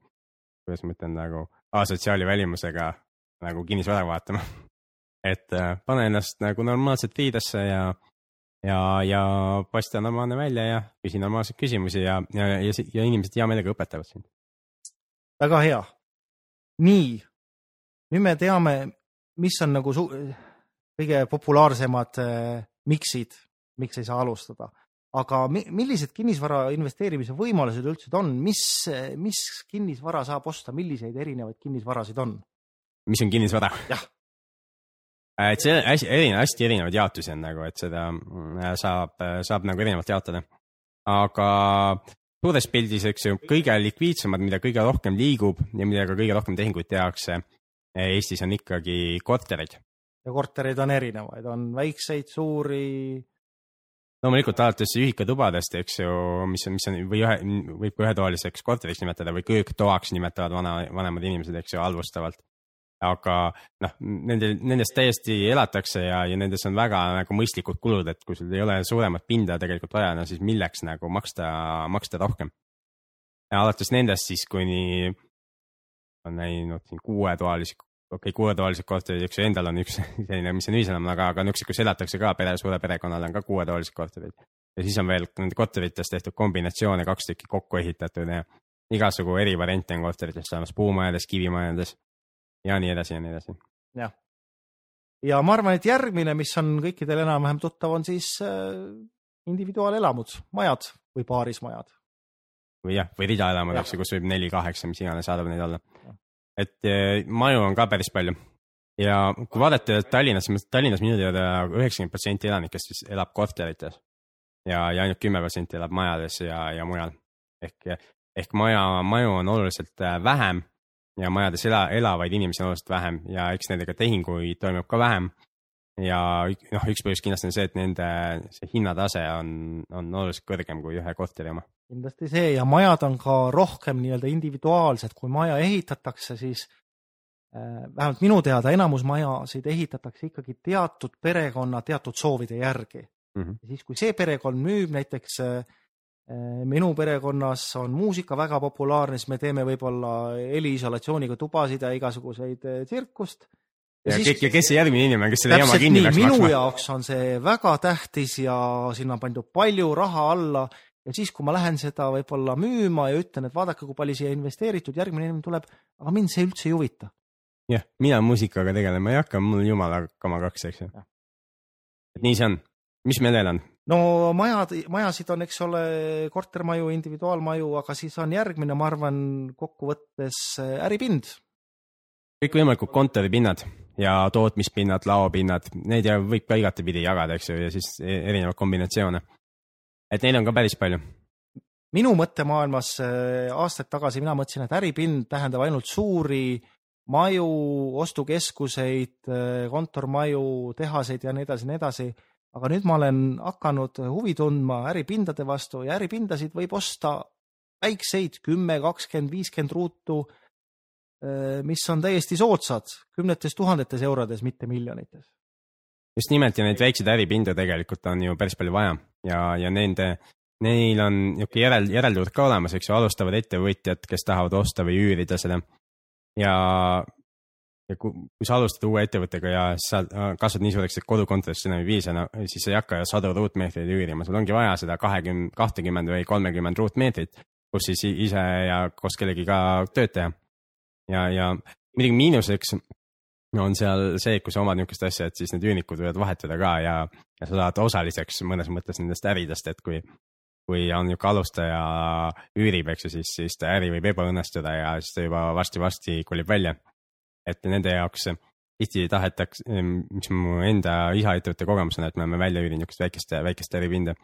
kuidas ma ütlen, nagu asotsiaali välimusega nagu kinnisvara vaatama. et äh, pane ennast nagu normaalselt riidesse ja, ja, ja paista normaalne välja ja küsi normaalseid küsimusi ja, ja, ja, ja inimesed hea meelega õpetavad sind. väga hea. nii, nüüd me teame, mis on nagu kõige populaarsemad äh, miksid miks ei saa alustada. aga millised kinnisvara investeerimise võimalused üldse on, mis, mis kinnisvara saab osta, milliseid erinevaid kinnisvarasid on? mis on kinnisvara? jah et see hästi erinev, hästi erinevaid jaotusi on nagu, et seda äh, saab, äh, saab nagu erinevalt jaotada. aga suures pildis, eks ju, kõige likviidsemad, mida kõige rohkem liigub ja millega kõige rohkem tehinguid tehakse Eestis on ikkagi korterid. ja kortereid on erinevaid, on väikseid, suuri, loomulikult alates ühikatubadest, eks ju, mis on, mis on või ühe, võib ka ühetoaliseks korteriks nimetada või kööktoaks nimetavad vana, vanemad inimesed, eks ju, halvustavalt. Aga noh, nende, nendest täiesti elatakse ja, ja nendes on väga nagu mõistlikud kulud, et kui sul ei ole suuremat pinda tegelikult vaja, no siis milleks nagu maksta, maksta rohkem. alates nendest siis kuni, on näinud siin kuuetoalisi okei okay,, kuuetoalised korterid, eks ju, endal on üks selline, mis on ühiselamune, aga, aga niisugused, kus elatakse ka pere, suure perekonnal on ka kuuetoalised korterid. ja siis on veel nende korteritest tehtud kombinatsioone, kaks tükki kokku ehitatud ja igasugu eri variante on korteritest olemas, puumajades, kivimajades ja nii edasi ja nii edasi. jah. ja ma arvan, et järgmine, mis on kõikidel enam-vähem tuttav, on siis äh, individuaalelamud, majad või paarismajad. või jah, või ridaelamud, eks ju, kus võib neli, kaheksa, mis iganes saadab neid olla et eh, maju on ka päris palju. ja kui vaadata Tallinnas, Tallinnas minu teada üheksakümmend protsenti elanikest siis elab korterites ja, ja ainult kümme protsenti elab majades ja, ja mujal. ehk, ehk maja, maju on oluliselt äh, vähem ja majades ela, elavaid inimesi on oluliselt vähem ja eks nendega tehinguid toimub ka vähem. ja noh, üks põhjus kindlasti on see, et nende see hinnatase on, on oluliselt kõrgem kui ühe korteri oma kindlasti see ja majad on ka rohkem nii-öelda individuaalsed, kui maja ehitatakse, siis äh, vähemalt minu teada enamus majasid ehitatakse ikkagi teatud perekonna teatud soovide järgi mm. -hmm. siis, kui see perekond müüb näiteks äh, äh, minu perekonnas on muusika väga populaarne, siis me teeme võib-olla heliisolatsiooniga tubasid ja igasuguseid tsirkust. ja, ja, siis, ja kes see järgmine inimene, kes selle jama kinni peaks maksma? minu jaoks on see väga tähtis ja sinna on pandud palju raha alla ja siis, kui ma lähen seda võib-olla müüma ja ütlen, et vaadake, kui palju siia investeeritud, järgmine inimene tuleb, aga mind see üldse ei huvita. jah, mina muusikaga tegelema ei hakka, mul jumala kama kaks, eks ju. et nii see on. Mis meil veel on? no majad, majasid on, eks ole, kortermaju, individuaalmaju, aga siis on järgmine, ma arvan, kokkuvõttes äripind. kõikvõimalikud kontoripinnad ja tootmispinnad, laopinnad, neid ja võib ka igatepidi jagada, eks ju, ja siis e- erinevaid kombinatsioone. et neid on ka päris palju minu mõttemaailmas äh, aastaid tagasi mina mõtlesin, et äripind tähendab ainult suuri maju, ostukeskuseid, äh, kontormaju, tehaseid ja nii edasi nii edasi. Aga nüüd ma olen hakanud huvi tundma äripindade vastu ja äripindasid võib osta väikseid, kümme, kakskümmend, viiskümmend ruutu, äh, mis on täiesti soodsad, kümnetes tuhandetes eurodes, mitte miljonites. just nimelt ja neid väikseid äripindu tegelikult on ju päris palju vaja ja, ja nende neil on niisugune järel, järelturg ka olemas, eks ju, alustavad ettevõtjad, kes tahavad osta või üürida seda. ja, ja kui, kui sa alustad uue ettevõttega ja sa kasvad nii suureks, et kodukontorist enam ei piisa, no siis sa ei hakka sadu ruutmeetreid üürima, sul ongi vaja seda kahekümne, kahtekümmend või kolmekümmend ruutmeetrit, kus siis ise ja koos kellegiga tööd teha. ja, ja muidugi miinuseks on seal see, et kui sa omad niisugust asja, et siis need üürnikud võivad vahetuda ka ja, ja sa saad osaliseks mõnes mõttes nendest äridest, et kui kui on niisugune alustaja üürib, eks ju, siis, siis ta äri võib ebaõnnestuda ja siis ta juba varsti-varsti kolib välja. Et nende jaoks tihti tahetakse, mis mu enda isa ettevõtte kogemus on, et me oleme välja üürinud niisugust väikest, väikest äripinda.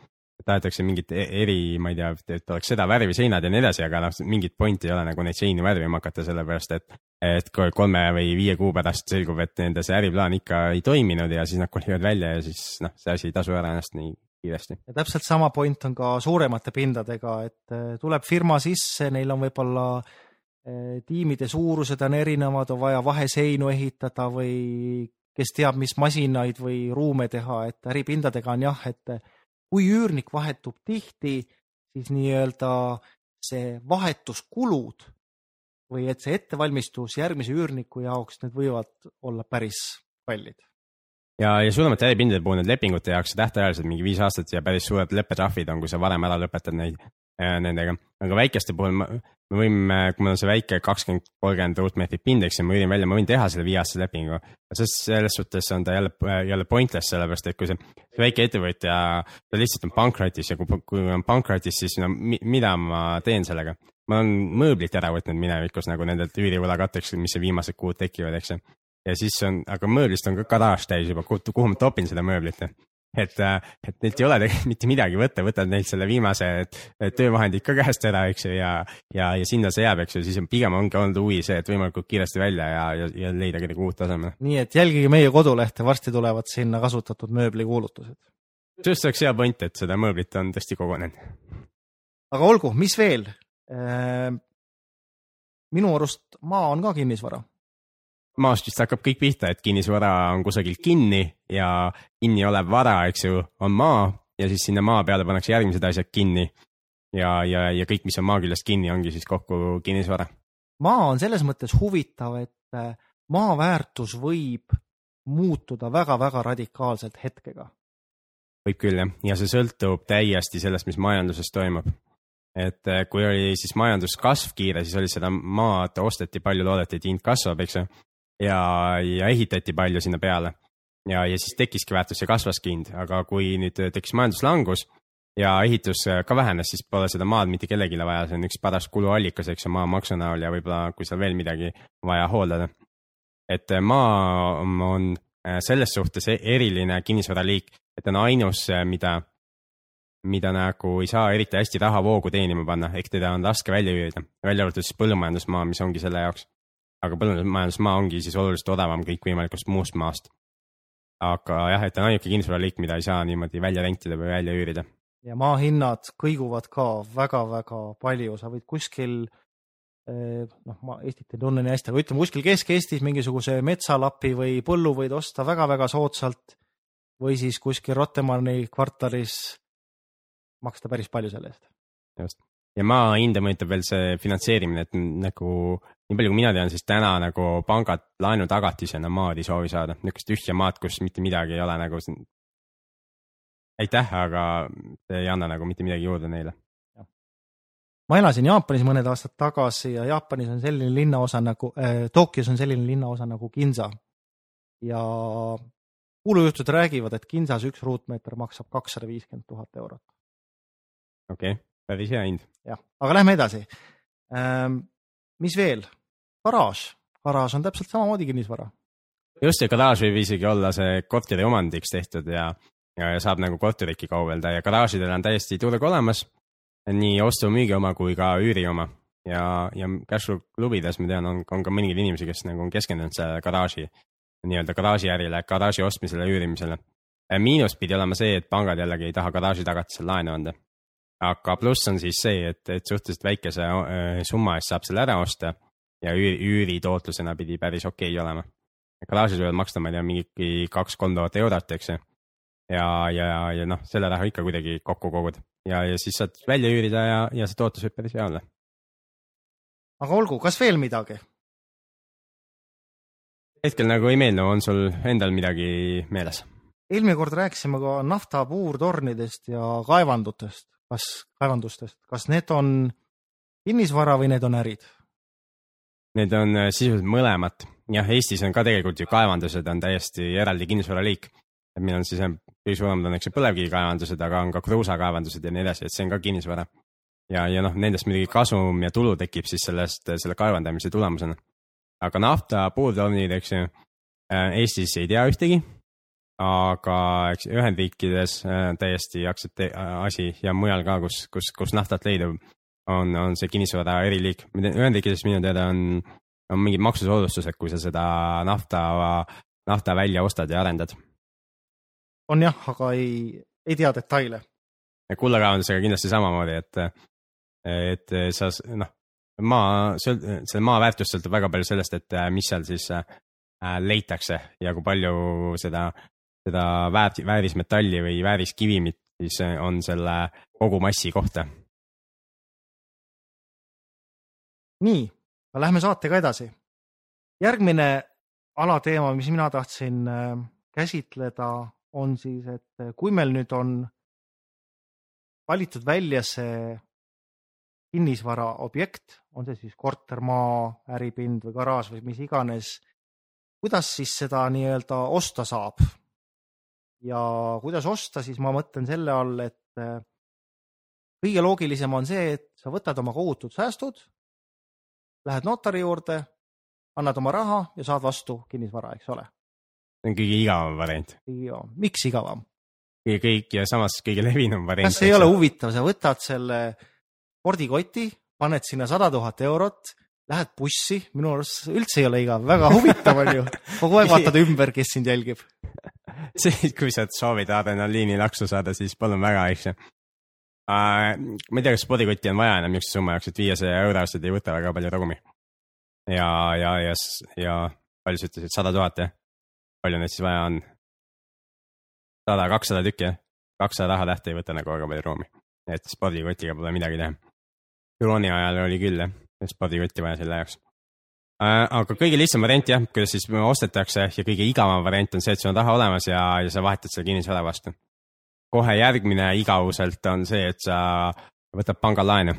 tahetakse mingit e-, eri, ma ei tea, et oleks seda värvi seinad ja nii edasi, aga noh, mingit pointi ei ole nagu neid seini värvima hakata, sellepärast et, et kolme või viie kuu pärast selgub, et nende see äriplaan ikka ei toiminud ja siis nad kolivad välja ja siis noh, see asi ei tasu ära ennast nii kiiresti. ja täpselt sama point on ka suuremate pindadega, et eh, tuleb firma sisse, neil on võib-olla eh, tiimide suurused on erinevad, on vaja vaheseinu ehitada või kes teab, mis masinaid või ruume teha, et äripindadega on jah, et kui üürnik vahetub tihti, siis nii-öelda see vahetuskulud või et see ettevalmistus järgmise üürniku jaoks, need võivad olla päris kallid. Ja, ja suuremate äripindade puhul need lepingute jaoks tähtajalised mingi viis aastat ja päris suured leppetrahvid on, kui sa varem ära lõpetad neid. äh,, nendega. aga väikeste puhul ma, me võime, kui mul on see väike kakskümmend, kolmkümmend ruutmeetrit pind, eks ju, ma üürin välja, ma võin teha selle viieaastase lepingu. sest selles suhtes on ta jälle, jälle pointless, sellepärast et kui see, see väike ettevõtja, ta lihtsalt on pankrotis ja kui, kui on pankrotis, siis no mida ma teen sellega? ma olen mööblit ära võtnud minevikus nagu nendelt üürivõla katteks, mis viimased kuud tekivad, eks ju ja siis on, aga mööblist on ka garaaž täis juba, kuhu ma topin seda mööblit. Et, äh, et neilt ei ole tegelikult mitte midagi võtta, võtad neilt selle viimase töövahendid ka käest ära, eks ju, ja, ja, ja sinna see jääb, eks ju, siis on pigem ongi olnud huvi see, et võimalikult kiiresti välja ja, ja, ja leida kedagi uut asemele. nii et jälgige meie kodulehte, varsti tulevad sinna kasutatud mööbli kuulutused. just oleks hea point, et seda mööblit on tõesti kogunenud. aga olgu, mis veel? Äh, minu arust maa on ka kinnisvara maast vist hakkab kõik pihta, et kinnisvara on kusagil kinni ja kinni olev vara, eks ju, on maa ja siis sinna maa peale pannakse järgmised asjad kinni. ja, ja, ja kõik, mis on maa küljest kinni, ongi siis kokku kinnisvara. maa on selles mõttes huvitav, et äh, maa väärtus võib muutuda väga-väga radikaalselt hetkega. võib küll jah, ja see sõltub täiesti sellest, mis majanduses toimub et äh, kui oli siis majanduskasv kiire, siis oli seda maad osteti palju, loodeti, et hind kasvab, eks ju ja, ja ehitati palju sinna peale. ja, ja siis tekkiski väärtus ja kasvaski hind, aga kui nüüd tekkis majanduslangus ja ehitus ka vähenes, siis pole seda maad mitte kellelegi vaja, see on üks paras kuluallikas, eks ju, maamaksu näol ja võib-olla, kui seal veel midagi vaja hooldada. et maa on selles suhtes e-, eriline kinnisvaraliik, et on ainus, mida, mida nagu ei saa eriti hästi rahavoogu teenima panna, ehk teda on raske välja üürida, välja arvatud siis põllumajandusmaa, mis ongi selle jaoks aga põllumajandusmaa ongi siis oluliselt odavam kõikvõimalikust muust maast. aga jah, et on ainuke kinnisvaraliik, mida ei saa niimoodi välja rentida või välja üürida. ja maa hinnad kõiguvad ka väga-väga palju, sa võid kuskil eh, noh, ma Eestit ei tunne nii hästi, aga ütleme kuskil Kesk-Eestis mingisuguse metsalapi või põllu võid osta väga-väga soodsalt või siis kuskil Rotemani kvartalis maksta päris palju selle eest. just, ja maa hinda mõjutab veel see finantseerimine, et nagu nii palju, kui mina tean, siis täna nagu pangad laenutagatisena maad ei soovi saada, niisugust tühja maad, kus mitte midagi ei ole nagu. aitäh, aga see ei anna nagu mitte midagi juurde neile. ma elasin Jaapanis mõned aastad tagasi ja Jaapanis on selline linnaosa nagu äh,, Tokyos on selline linnaosa nagu Ginza. ja kuulujutud räägivad, et Ginzas üks ruutmeeter maksab kakssada viiskümmend tuhat eurot. okei okay päris hea hind. jah, aga lähme edasi ähm,. Mis veel? garaaž, garaaž on täpselt samamoodi kinnisvara. just ja garaaž võib isegi olla see korteri omandiks tehtud ja, ja, ja saab nagu korterikki kaubelda ja garaažidel on täiesti turg olemas. nii ostu-müügi oma kui ka üüri oma ja, ja Cashflow klubides ma tean, on, on ka mõningaid inimesi, kes nagu on keskendunud sellele garaaži, nii-öelda garaažiärile, garaaži ostmisele, üürimisele. miinus pidi olema see, et pangad jällegi ei taha garaaži tagatisel laenu anda. Aga pluss on siis see, et, et suhteliselt väikese äh, summa eest saab selle ära osta ja üüri, üüritootlusena pidi päris okei okay olema. garaažis võivad maksta, ma ei tea, mingi kaks-kolm tuhat eurot, eks ju. ja, ja, ja noh, selle raha ikka kuidagi kokku kogud ja, ja siis saad välja üürida ja, ja see tootlus võib päris hea olla. aga olgu, kas veel midagi? hetkel nagu ei meeldi, on sul endal midagi meeles? eelmine kord rääkisime ka nafta puurtornidest ja kaevandutest, kas, kaevandustest, kas need on kinnisvara või need on ärid? Need on äh, sisuliselt mõlemat. jah, Eestis on ka tegelikult ju kaevandused on täiesti eraldi kinnisvaraliik. et meil on siis kõige suuremad on eks ju põlevkivikaevandused, aga on ka kruusakaevandused ja nii edasi, et see on ka kinnisvara. ja, ja noh, nendest muidugi kasum ja tulu tekib siis sellest, selle kaevandamise tulemusena. aga nafta puurtornid, eks ju, äh, Eestis ei tea ühtegi aga eks Ühendriikides äh, täiesti aktsepte- asi ja mujal ka, kus, kus, kus naftat leidub, on, on see kinnisvara eriliik. Ühendriikides minu teada on, on mingid maksusoodustused, kui sa seda nafta, nafta välja ostad ja arendad. on jah, aga ei, ei tea detaile. kullakaevandusega kindlasti samamoodi, et, et sa noh, maa, selle maa väärtus sõltub väga palju sellest, et mis seal siis äh, leitakse ja kui palju seda, seda väärt, väärismetalli või vääriskivimit siis on selle kogumassi kohta nii, lähme saatega edasi. järgmine alateema, mis mina tahtsin äh, käsitleda, on siis, et äh, kui meil nüüd on valitud välja see kinnisvaraobjekt, on see siis kortermaa, äripind või garaaž või mis iganes, kuidas siis seda nii-öelda osta saab? Ja kuidas osta, siis ma mõtlen selle all, et äh, kõige loogilisem on see, et sa võtad oma kogutud säästud lähed notari juurde, annad oma raha ja saad vastu kinnisvara, eks ole. see on kõige igavam variant. kõige igavam, miks igavam? kõik ja samas kõige levinum variant. kas ei ole huvitav, sa võtad selle spordikoti, paned sinna sada tuhat eurot, lähed bussi, minu arust üldse ei ole igav, väga huvitav on ju. kogu aeg vaatad ümber, kes sind jälgib. see, kui sa soovid adrenaliini laksu saada, siis palun väga, eks ju uh,. ma ei tea, kas spordikotti on vaja enam niisuguse summa jaoks, et viiesaja euro eest ei võta väga palju ruumi. ja, ja, ja, ja palju sa ütlesid, sada tuhat jah? palju neid siis vaja on? sada, kakssada tükki jah? kakssada rahatähte ei võta nagu väga palju ruumi. et spordikotiga pole midagi teha. krooni ajal oli küll jah, spordikotti vaja selle jaoks. Aga kõige lihtsam variant jah, kuidas siis ostetakse ja kõige igavam variant on see, et sul on raha olemas ja, ja sa vahetad selle kinnisvara vastu kohe järgmine igavuselt on see, et sa võtad pangalaenu,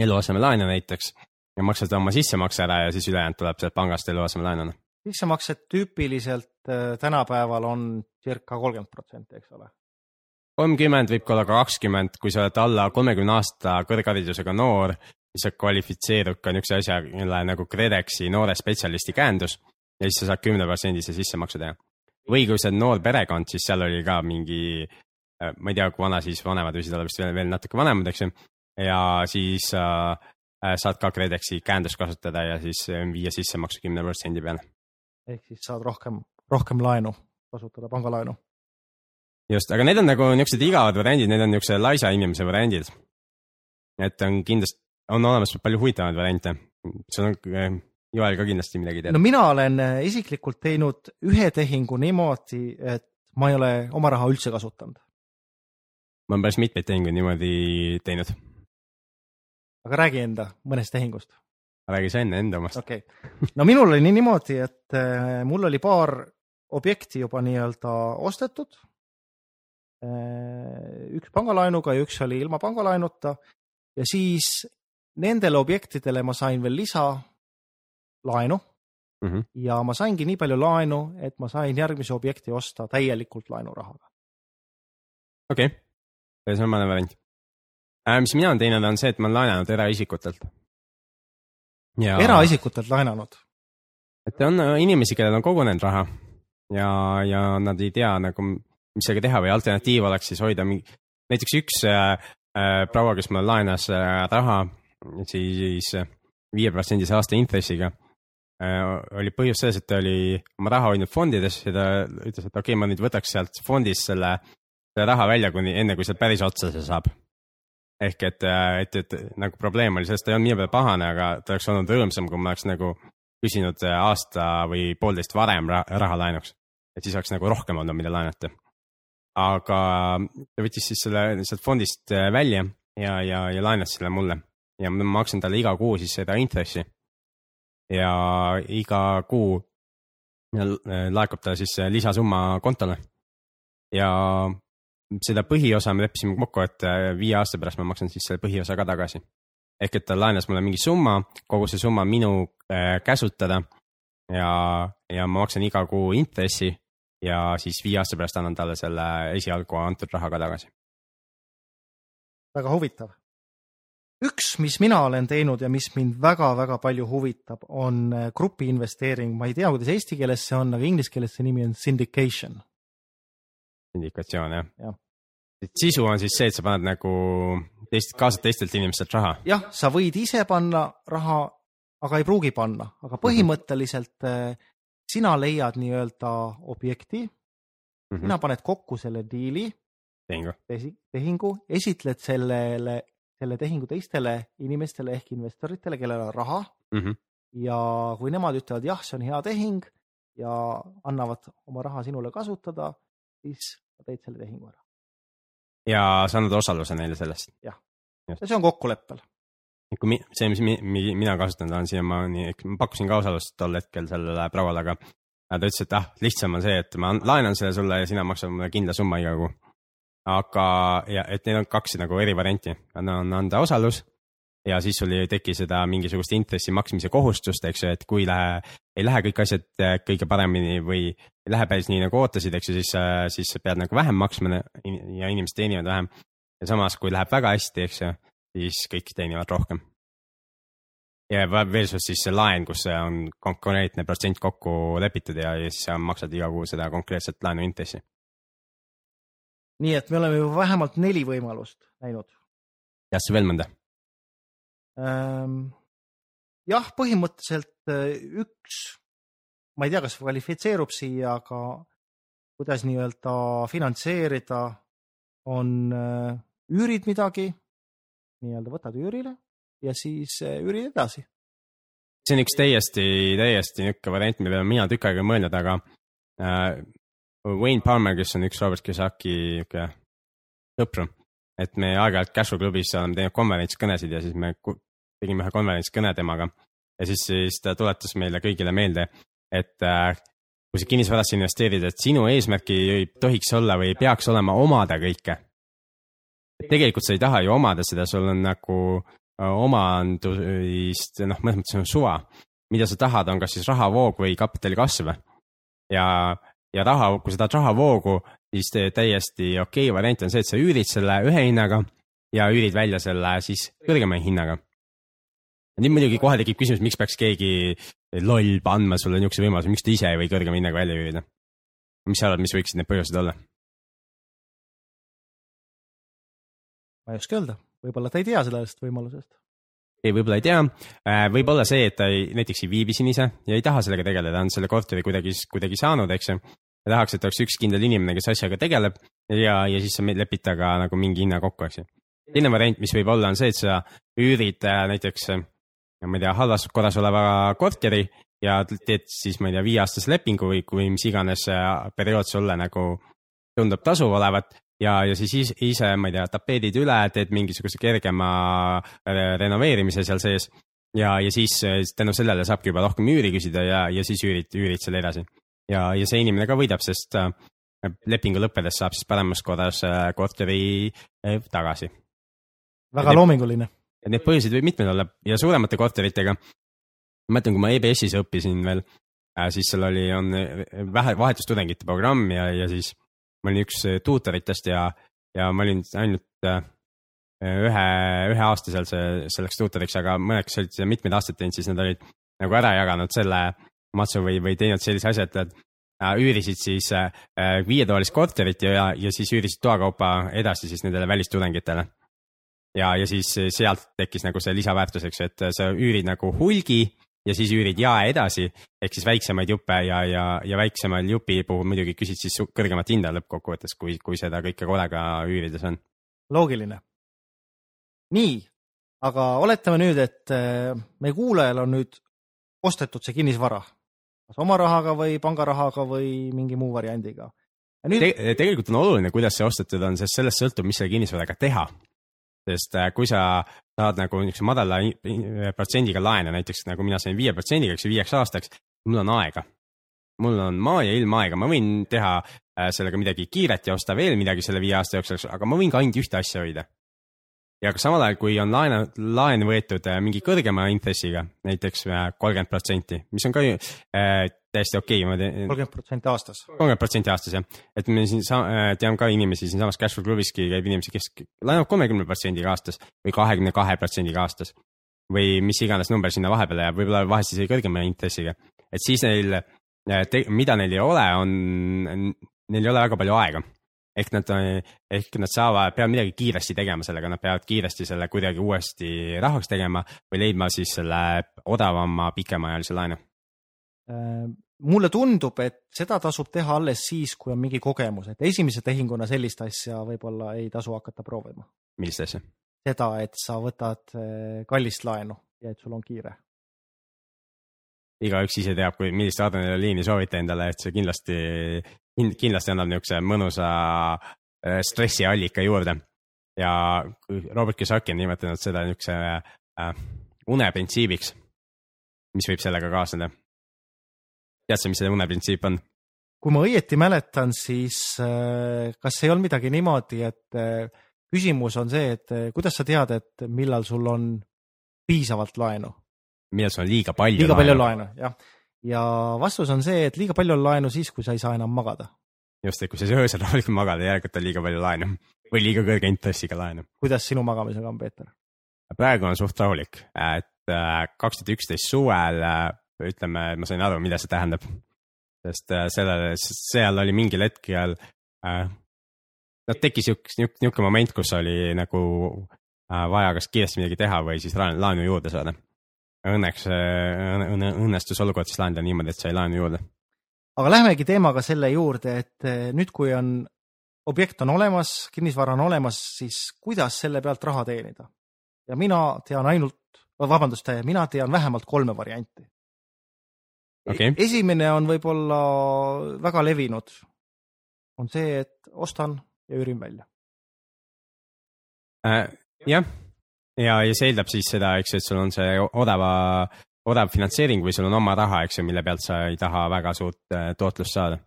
eluasemelaenu näiteks ja maksad oma sissemakse ära ja siis ülejäänud tuleb sealt pangast eluasemelaenuna. sissemaksed tüüpiliselt äh, tänapäeval on circa kolmkümmend protsenti, eks ole? kolmkümmend, võib ka olla ka kakskümmend, kui sa oled alla kolmekümne aasta kõrgharidusega noor, sa kvalifitseerud ka niisuguse asjale nagu KredExi noore spetsialisti käendus ja siis sa saad kümneprotsendise sissemaksu teha. või kui sa oled noor perekond, siis seal oli ka mingi Äh, ma ei tea, kui vana siis vanemad võisid olla, vist veel, veel natuke vanemad, eks ju. ja siis äh, äh saad ka KredExi käendust kasutada ja siis äh, viia sissemaksu kümne protsendi peale. ehk siis saad rohkem, rohkem laenu kasutada, pangalaenu. just, aga need on nagu niisugused igavad variandid, need on niisuguse laisa inimese variandid. et on kindlasti, on olemas palju huvitavaid variante, sul on Joel ka kindlasti midagi teada. no mina olen isiklikult teinud ühe tehingu niimoodi, et ma ei ole oma raha üldse kasutanud ma olen päris mitmeid tehinguid niimoodi teinud. aga räägi enda mõnest tehingust. räägi sa enne enda omast. okei okay., no minul oli nii niimoodi, et äh, mul oli paar objekti juba nii-öelda ostetud. Üks pangalaenuga ja üks oli ilma pangalaenuta ja siis nendele objektidele ma sain veel lisalaenu mm. -hmm. ja ma saingi nii palju laenu, et ma sain järgmise objekti osta täielikult laenurahaga. okei okay mõne variant äh,. mis mina olen teinud, on see, et ma olen laenanud eraisikutelt. Ja... eraisikutelt laenanud? et on inimesi, kellel on kogunenud raha ja, ja nad ei tea nagu, mis sellega teha või alternatiiv oleks siis hoida mingi, näiteks üks äh, äh, proua, kes mulle laenas äh, raha siis viieprotsendise aasta intressiga äh,. oli põhjus selles, et ta oli oma raha hoidnud fondides ja ta ütles, et okei okay,, ma nüüd võtaks sealt fondist selle, selle raha välja, kuni enne kui sealt päris otsa see saab ehk et, äh, et, et nagu probleem oli selles, ta ei olnud nii palju pahane, aga ta oleks olnud rõõmsam, kui ma oleks nagu küsinud äh, aasta või poolteist varem raha laenuks. et siis oleks nagu rohkem olnud, mida laenata. aga ta võttis siis selle sealt fondist välja ja, ja, ja laenas selle mulle ja ma maksan talle iga kuu siis seda intressi. ja iga kuu laekub ta siis lisasumma kontole. ja seda põhiosa me leppisime kokku, et äh, viie aasta pärast ma maksan siis selle põhiosa ka tagasi. ehk et ta laenas mulle mingi summa, kogu see summa minu äh, käsutada ja, ja ma maksan iga kuu intressi ja siis viie aasta pärast annan talle selle esialgu antud raha ka tagasi. väga huvitav. Üks, mis mina olen teinud ja mis mind väga-väga palju huvitab, on äh, grupi investeering, ma ei tea, kuidas eesti keeles see on, aga inglise keeles see nimi on syndication indikatsioon jah ja.? et sisu on siis see, et sa paned nagu teist, kaasad teistelt inimestelt raha? jah, sa võid ise panna raha, aga ei pruugi panna, aga mhm. põhimõtteliselt -hmm. sina leiad nii-öelda objekti mm, -hmm. sina paned kokku selle diili, tehingu, tehingu, esitled sellele, selle tehingu teistele inimestele ehk investoritele, kellel on raha mm. -hmm. ja kui nemad ütlevad jah, see on hea tehing ja annavad oma raha sinule kasutada, siis sa teed selle tehingu ära. ja sa annad osaluse neile sellest? jah, ja see on kokkuleppel. kui mi, see, mis mi, mi, mina kasutanud olen siiamaani, ma pakkusin ka osalust tol hetkel sellele pravale, aga ta ütles, et ah, lihtsam on see, et ma laenan selle sulle ja sina maksad mulle kindla summa iga kuu. Aga, ja et neil on kaks nagu eri varianti, on anda osalus ja siis sul ei teki seda mingisugust intressi maksmise kohustust, eks ju, et kui lähe, ei lähe kõik asjad äh, kõige paremini või ei lähe päris nii nagu ootasid, eks ju, siis, äh, siis sa pead nagu vähem maksma ja inimesed teenivad vähem. ja samas, kui läheb väga hästi, eks ju, siis kõik teenivad rohkem. ja versus siis see laen, kus on konkreetne protsent kokku lepitud ja, ja siis sa maksad iga kuu seda konkreetset laenu intressi. Nii et me oleme ju vähemalt neli võimalust näinud. jah, see veel mõnda Ehm, jah, põhimõtteliselt äh, üks, ma ei tea, kas kvalifitseerub siia, aga kuidas nii-öelda finantseerida, on äh, üürid midagi, nii-öelda võtad üürile ja siis äh, üürid edasi. see on üks täiesti, täiesti niisugune variant, millele mina tükk aega mõelnud, aga Wayne Palmer, kes on üks Robert Kiyosaki niisugune sõpru et me aeg-ajalt Cashflow klubis oleme teinud konverentskõnesid ja siis me tegime ühe konverentskõne temaga. ja siis, siis ta tuletas meile kõigile meelde, et äh, kui sa kinnisvarasse investeerid, et sinu eesmärk ei tohiks olla või ei peaks olema omada kõike. tegelikult sa ei taha ju omada seda, sul on nagu äh, omandust, noh, mõnes mõttes on suva. mida sa tahad, on kas siis rahavoog või kapitali kasv. ja, ja raha, kui tahad rahavoogu, siis täiesti okei okay variant on see, et sa üürid selle ühe hinnaga ja üürid välja selle siis kõrgema hinnaga. nüüd muidugi kohe tekib küsimus, miks peaks keegi loll andma sulle niisuguse võimaluse, miks ta ise ei või kõrgema hinnaga välja üürida? mis sa arvad, mis võiksid need põhjused olla? ma ei oska öelda, võib-olla ta ei tea sellest võimalusest. Ei, võib-olla ei tea, äh, võib-olla see, et ta ei, näiteks ei viibi siin ise ja ei taha sellega tegeleda, on selle korteri kuidagi, kuidagi saanud, eks ju. Ja tahaks, et oleks üks kindel inimene, kes asjaga tegeleb ja, ja siis sa lepid temaga nagu mingi hinna kokku, eks ju. teine variant, mis võib olla, on see, et sa üürid äh, näiteks, ma ei tea, halvas korras oleva korteri ja teed siis, ma ei tea, viieaastase lepingu või, või mis iganes äh, periood sulle nagu tundub tasuv olevat ja, ja siis ise, ma ei tea, tapeedid üle, teed mingisuguse kergema äh, renoveerimise seal sees. ja, ja siis tänu sellele saabki juba rohkem üüri küsida ja, ja siis üürid, üürid selle edasi ja, ja see inimene ka võidab, sest äh, lepingu lõppedes saab siis paremas korras äh, korteri äh, tagasi. väga loominguline. ja neid põhjuseid võib mitmeid olla ja suuremate korteritega. ma mäletan, kui ma EBS-is õppisin veel, siis seal oli, on vähe vahetustudengite programm ja, ja siis ma olin üks tuutoritest ja, ja ma olin ainult ühe, ühe aasta seal see, selleks tuutoriks, aga mõned, kes olid mitmeid aastaid teinud, siis nad olid nagu ära jaganud selle matsu või, või teinud sellise asja, et nad äh, üürisid siis äh, viietoalist korterit ja, ja siis üürisid toakaupa edasi siis nendele välistudengitele. ja, ja siis sealt tekkis nagu see lisaväärtus, eks ju, et sa üürid nagu hulgi ja siis üürid jae edasi ehk siis väiksemaid juppe ja, ja, ja väiksemal jupi puhul muidugi küsid siis kõrgemat hinda lõppkokkuvõttes, kui, kui seda kõike korraga üürides on. loogiline. nii, aga oletame nüüd, et äh, meie kuulajal on nüüd ostetud see kinnisvara, kas oma rahaga või pangarahaga või mingi muu variandiga. nüüd Te tegelikult on oluline, kuidas see ostetud on, sest sellest sõltub, mis selle kinnisvaraga teha. Sest äh, kui sa saad nagu niisuguse madala protsendiga laene, näiteks nagu mina sain viie protsendiga, eks ju, viieks aastaks, mul on aega. mul on maa ja ilm aega, ma võin teha äh, sellega midagi kiiret ja osta veel midagi selle viie aasta jooksul, aga ma võin ka ainult ühte asja hoida. ja ka samal ajal, kui on laene, laen võetud äh, mingi kõrgema intressiga, näiteks kolmkümmend protsenti, mis on ka ju täiesti okei okay,, ma teen, kolmkümmend protsenti aastas. kolmkümmend protsenti aastas jah, et me siin sa-, tean ka inimesi siinsamas Cashflow klubiski käib inimesi, kes laenavad kolmekümne protsendiga aastas või kahekümne kahe protsendiga aastas. või mis iganes number sinna vahepeale jääb, võib-olla vahest isegi kõrgema intressiga, et siis neil, mida neil ei ole, on, neil ei ole väga palju aega. ehk nad, ehk nad saavad, peavad midagi kiiresti tegema sellega, nad peavad kiiresti selle kuidagi uuesti rahaks tegema või leidma siis selle odavama pikemaajalise laenu. Äh, mulle tundub, et seda tasub teha alles siis, kui on mingi kogemus, et esimese tehinguna sellist asja võib-olla ei tasu hakata proovima. millist asja? seda, et sa võtad äh, kallist laenu ja et sul on kiire. igaüks ise teab, kui, millist adrenaliini soovite endale, et see kindlasti, kindlasti annab niisuguse mõnusa äh, stressiallika juurde. ja Robert Kiyosaki on nimetanud seda niisuguse uneprintsiibiks, mis võib sellega kaasneda. Tead sa, mis see uneprintsiip on? kui ma õieti mäletan, siis äh, kas ei olnud midagi niimoodi, et äh, küsimus on see, et äh, kuidas sa tead, et millal sul on piisavalt laenu? millal sul on liiga palju liiga palju laenu, jah. ja vastus on see, et liiga palju on laenu siis, kui sa ei saa enam magada. just, et kui sa öösel rahulikult magada, järelikult on liiga palju laenu või liiga kõrge intressiga laenu. kuidas sinu magamisega on, Peeter? praegu on suht rahulik, et kaks tuhat üksteist suvel äh, ütleme, ma sain aru, mida see tähendab. sest äh, sellele, seal oli mingil hetkel äh,, no tekkis üks niisugune moment, kus oli nagu äh, vaja kas kiiresti midagi teha või siis laenu, juurde saada. Õnneks äh, õnne, õnnestus olukord siis lahendada niimoodi, et sai laenu juurde. aga lähmegi teemaga selle juurde, et eh, nüüd, kui on, objekt on olemas, kinnisvara on olemas, siis kuidas selle pealt raha teenida? ja mina tean ainult, vabandust, mina tean vähemalt kolme varianti. Okei. esimene on võib-olla väga levinud, on see, et ostan ja üürin välja. äh,. jah, ja, ja see eeldab siis seda, eks et sul on see odava, odav finantseering või sul on oma raha, eks ju, mille pealt sa ei taha väga suurt äh, tootlust saada.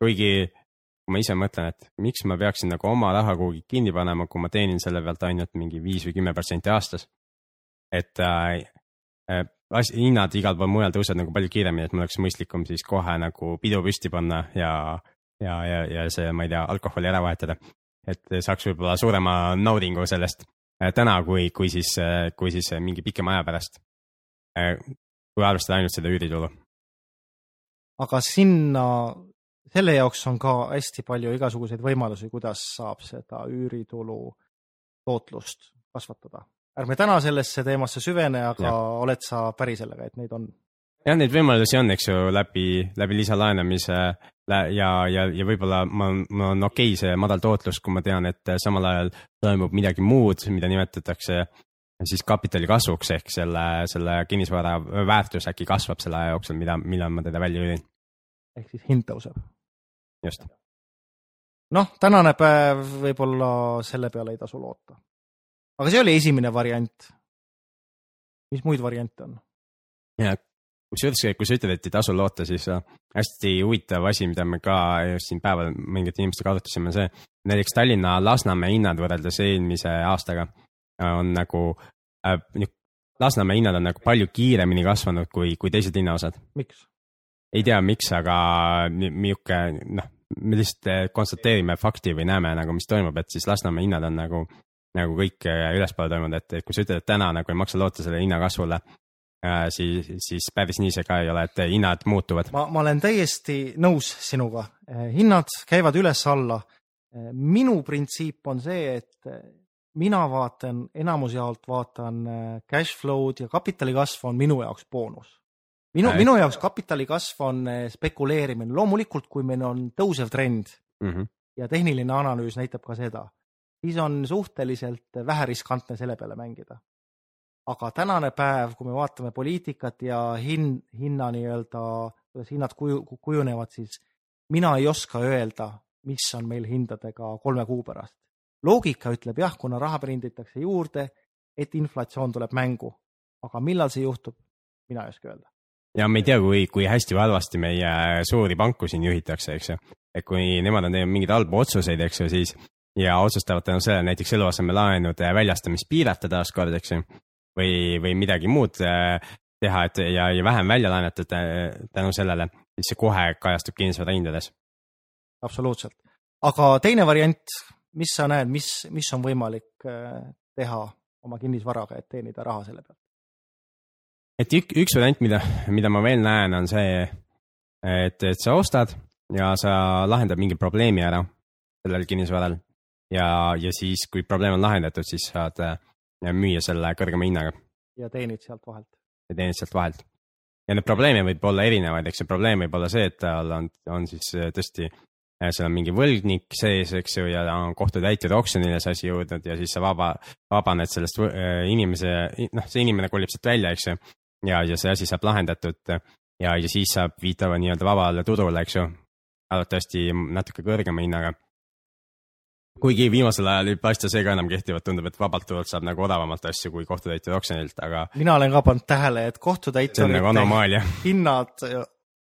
kuigi kui ma ise mõtlen, et miks ma peaksin nagu oma raha kuhugi kinni panema, kui ma teenin selle pealt ainult mingi viis või kümme protsenti aastas. et äh, äh, as- hinnad igal pool mujal tõusevad nagu palju kiiremini, et mul oleks mõistlikum siis kohe nagu pidu püsti panna ja, ja, ja, ja see, ma ei tea, alkoholi ära vahetada. et saaks võib-olla suurema naudingu sellest äh, täna, kui, kui siis, kui siis äh, mingi pikema aja pärast. kui arvestada ainult seda üüritulu. aga sinna, selle jaoks on ka hästi palju igasuguseid võimalusi, kuidas saab seda üüritulu tootlust kasvatada. Ärme täna sellesse teemasse süvene, aga ja. Oled sa päri sellega, et neid on? jah, neid võimalusi on, eks ju, läbi, läbi lisalaenamise ja, ja, ja võib-olla ma, mul on okei okay see madal tootlus, kui ma tean, et samal ajal toimub midagi muud, mida nimetatakse siis kapitali kasvuks ehk selle, selle kinnisvara väärtus äkki kasvab selle aja jooksul, mida, millal ma teda välja üürin, ehk siis hind tõuseb. just. noh, tänane päev võib-olla selle peale ei tasu loota. Aga see oli esimene variant. mis muid variante on? ja kusjuures, kui sa ütled, et ei tasu loota, siis äh, hästi huvitav asi, mida me ka just siin päeval mingite inimestega arutasime, see, näiteks Tallinna Lasnamäe hinnad võrreldes eelmise aastaga on nagu äh,, Lasnamäe hinnad on nagu palju kiiremini kasvanud kui, kui teised linnaosad. miks? ei tea, miks, aga ni- niisugune noh, me lihtsalt äh, konstateerime fakti või näeme nagu, mis toimub, et siis Lasnamäe hinnad on nagu, nagu kõik äh, ülespoole toimunud, et, et kui sa ütled, et täna nagu ei maksa loota selle hinnakasvule, siis, siis päris nii see ka ei ole, et hinnad muutuvad. ma, ma olen täiesti nõus sinuga, hinnad käivad üles-alla. minu printsiip on see, et mina vaatan, enamuse jaolt vaatan äh, cash flow'd ja kapitali kasv on minu jaoks boonus. minu Äh., minu jaoks kapitali kasv on äh, spekuleerimine, loomulikult, kui meil on tõusev trend Mhm. ja tehniline analüüs näitab ka seda, siis on suhteliselt vähe riskantne selle peale mängida. aga tänane päev, kui me vaatame poliitikat ja hin-, hinna nii-öelda, kuidas hinnad kuju, kujunevad, siis mina ei oska öelda, mis on meil hindadega kolme kuu pärast. loogika ütleb jah, kuna raha prinditakse juurde, et inflatsioon tuleb mängu, aga millal see juhtub, mina ei oska öelda. ja me ei tea, kui, kui hästi või halvasti meie suuri panku siin juhitakse, eks ju. et kui nemad on teinud mingeid halbu otsuseid, eks ju, siis ja otsustavad tänu sellele näiteks eluasemelaenude väljastamist piirata taaskord, eks ju. või, või midagi muud äh, teha, et ja, ja vähem välja laenata tä- tänu sellele, siis see kohe kajastub kinnisvara hindades. absoluutselt. aga teine variant, mis sa näed, mis, mis on võimalik äh, teha oma kinnisvaraga, et teenida raha selle pealt? et ük, üks variant, mida, mida ma veel näen, on see, et, et sa ostad ja sa lahendad mingi probleemi ära sellel kinnisvaral ja, ja siis, kui probleem on lahendatud, siis saad äh, müüa selle kõrgema hinnaga ja teenid sealt vahelt. ja teenid sealt vahelt. ja neid probleeme võib olla erinevaid, eks see probleem võib olla see, et tal on, on siis äh, tõesti, seal on mingi võlgnik sees, eks ju, ja on kohtutäitjad oksjonile see asi jõudnud ja siis sa vaba, vabaned sellest äh, inimese, noh, see inimene kolib sealt välja, eks ju. ja, ja see asi saab lahendatud ja, ja siis saab viitava nii-öelda vabale turule, eks ju. arvatavasti natuke kõrgema hinnaga. Kuigi viimasel ajal ei paista see ka enam kehtivat, tundub, et vabalt turult saab nagu odavamalt asju kui kohtutäitjad oksjonilt, aga mina olen ka pannud tähele, et nagu kohtutäiturite anomaalia. hinnad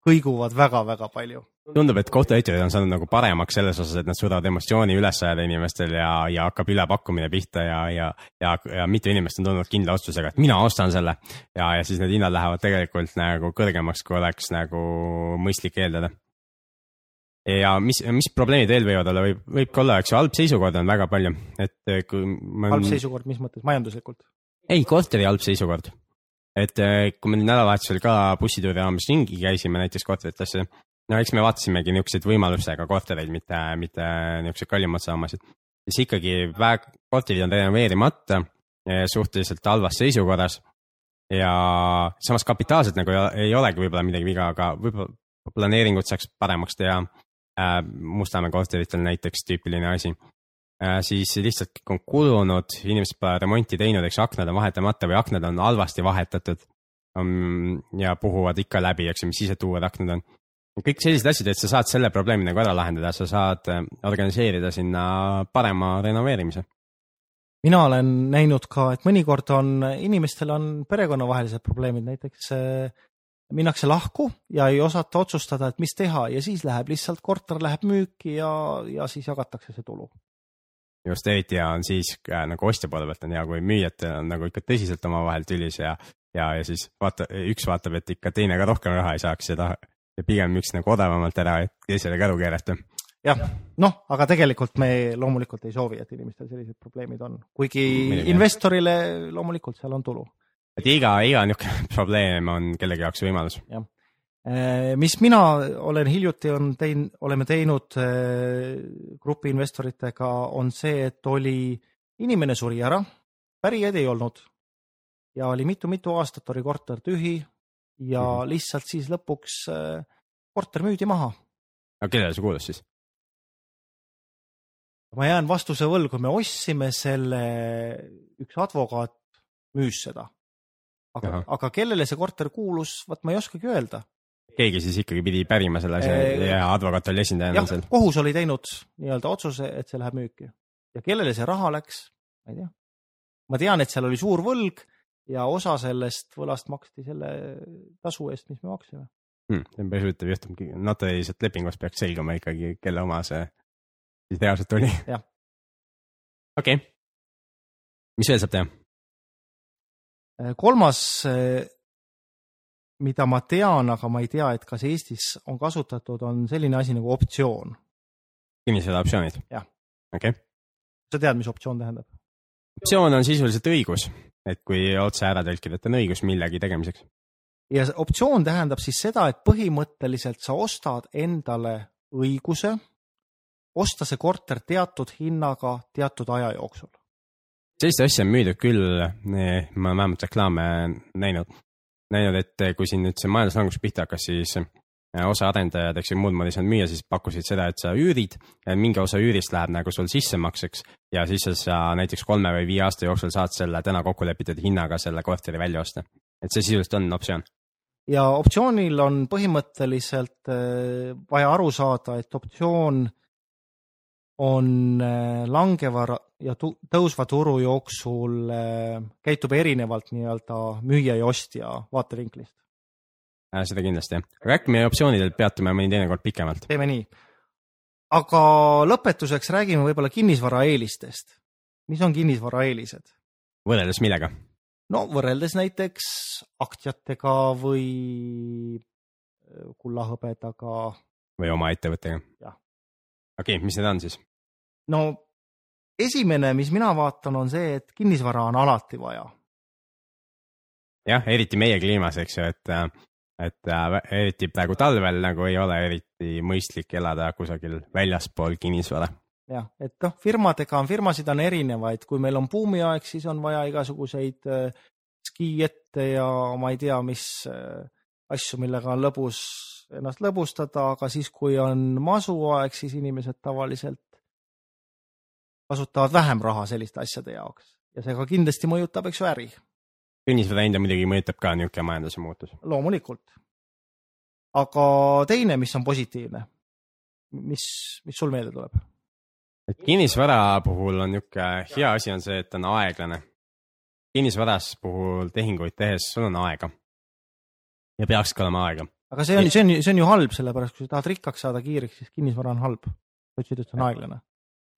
kõiguvad väga-väga palju. tundub, et kohtutäiturid on saanud nagu paremaks selles osas, et nad suudavad emotsiooni üles ajada inimestel ja, ja hakkab ülepakkumine pihta ja, ja, ja, ja mitu inimest on tulnud kindla otsusega, et mina ostan selle. ja, ja siis need hinnad lähevad tegelikult nagu kõrgemaks, kui oleks nagu mõistlik eeldada. Ja mis, mis probleemid veel võivad olla, võib, võib ka olla, eks ju, halb seisukord on väga palju, et eh, kui ma halb seisukord, mis mõttes, majanduslikult? ei, korteri halb seisukord. et eh, kui me nüüd nädalavahetusel ka bussituuri raames ringi käisime näiteks korteritesse, no eks me vaatasimegi niisuguseid võimalusega kortereid, mitte, mitte niisuguseid kallimad saamasid. siis ikkagi väga, korterid on renoveerimata, suhteliselt halvas seisukorras ja samas kapitaalselt nagu ei ei olegi võib-olla midagi viga, aga võib-olla planeeringut saaks paremaks teha. Mustamäe korteritel näiteks tüüpiline asi. siis lihtsalt on kulunud, inimesed pole remonti teinud, eks aknad on vahetamata või aknad on halvasti vahetatud. ja puhuvad ikka läbi, eks ju, mis siis, et uued aknad on. kõik sellised asjad, et sa saad selle probleemi nagu ära lahendada, sa saad äh, organiseerida sinna parema renoveerimise. mina olen näinud ka, et mõnikord on, inimestel on perekonnavahelised probleemid, näiteks äh, minnakse lahku ja ei osata otsustada, et mis teha ja siis läheb lihtsalt korter läheb müüki ja, ja siis jagatakse see tulu. just eriti hea on siis äh, nagu ostja poole pealt on hea, kui müüjad on nagu ikka tõsiselt omavahel tülis ja, ja, ja siis vaata, üks vaatab, et ikka teine ka rohkem raha ei saaks ja ta ja pigem müüks nagu odavamalt ära, et teisele käru keerata. jah, noh, aga tegelikult me loomulikult ei soovi, et inimestel sellised probleemid on, kuigi Muidugi. investorile loomulikult seal on tulu. Et iga, iga niisugune probleem on kellegi jaoks võimalus. Eh, mis mina olen hiljuti on tein-, oleme teinud eh, grupi investoritega, on see, et oli, inimene suri ära, pärijaid ei olnud ja oli mitu-mitu aastat oli korter tühi ja mm. -hmm. lihtsalt siis lõpuks eh, korter müüdi maha. aga kellele see kuulus siis? ma jään vastuse võlgu, me ostsime selle, üks advokaat müüs seda. Aga aga kellele see korter kuulus, vot ma ei oskagi öelda. keegi siis ikkagi pidi pärima selle asja Eh, ja advokaat oli esindajana seal., kohus oli teinud nii-öelda otsuse, et see läheb müüki ja kellele see raha läks, ma ei tea. ma tean, et seal oli suur võlg ja osa sellest võlast maksti selle tasu eest, mis me maksime. hmm,. see on päris huvitav juhtum, notariiliselt lepingus peaks selguma ikkagi, kelle oma see siis reaalselt oli. Okei okay.. mis veel saab teha? kolmas, mida ma tean, aga ma ei tea, et kas Eestis on kasutatud, on selline asi nagu optsioon. kinnisvara optsioonid? Jah. okei okay., sa tead, mis optsioon tähendab? optsioon on sisuliselt õigus, et kui otse ära tõlkida, et on õigus millegi tegemiseks. ja optsioon tähendab siis seda, et põhimõtteliselt sa ostad endale õiguse osta see korter teatud hinnaga teatud aja jooksul. Sellist asja on müüdud küll, ma olen vähemalt reklaame näinud, näinud, et kui siin nüüd see majanduslangus pihta hakkas, siis osa arendajad, eks ju, muud moodi ei saanud müüa, siis pakkusid seda, et sa üürid, mingi osa üürist läheb nagu sul sissemakseks ja siis sa näiteks kolme või viie aasta jooksul saad selle täna kokku lepitud hinnaga selle korteri välja osta. et see sisuliselt on optsioon. ja optsioonil on põhimõtteliselt vaja aru saada, et optsioon on äh, langeva ja tõusva turu jooksul äh, käitub erinevalt nii-öelda müüja ja ostja vaatevinklist äh,. seda kindlasti aga äkki me optsioonidel peatume mõni teinekord pikemalt. teeme nii. aga lõpetuseks räägime võib-olla kinnisvaraeelistest. mis on kinnisvaraeelised? võrreldes millega? no võrreldes näiteks aktsiatega või kulla-hõbedaga. või oma ettevõttega? okei okay,, mis need on siis? No esimene, mis mina vaatan, on see, et kinnisvara on alati vaja. jah, eriti meie kliimas, eks ju, et, et eriti praegu talvel nagu ei ole eriti mõistlik elada kusagil väljaspool kinnisvara. jah, et noh, firmadega on, firmasid on erinevaid, kui meil on buumiaeg, siis on vaja igasuguseid äh, skiiette ja ma ei tea, mis äh, asju, millega on lõbus ennast lõbustada, aga siis, kui on masuaeg, siis inimesed tavaliselt kasutavad vähem raha selliste asjade jaoks ja see ka kindlasti mõjutab, eks ju, äri. kinnisvara hinda muidugi mõjutab ka niisugune majanduse muutus. loomulikult. aga teine, mis on positiivne, mis, mis sul meelde tuleb? et kinnisvara puhul on niisugune hea asi on see, et on aeglane. kinnisvaras puhul tehinguid tehes sul on aega. ja peakski olema aega. aga see on, see on, see on ju halb, sellepärast kui sa tahad rikkaks saada kiireks, siis kinnisvara on halb. sa ütlesid, et see on aeglane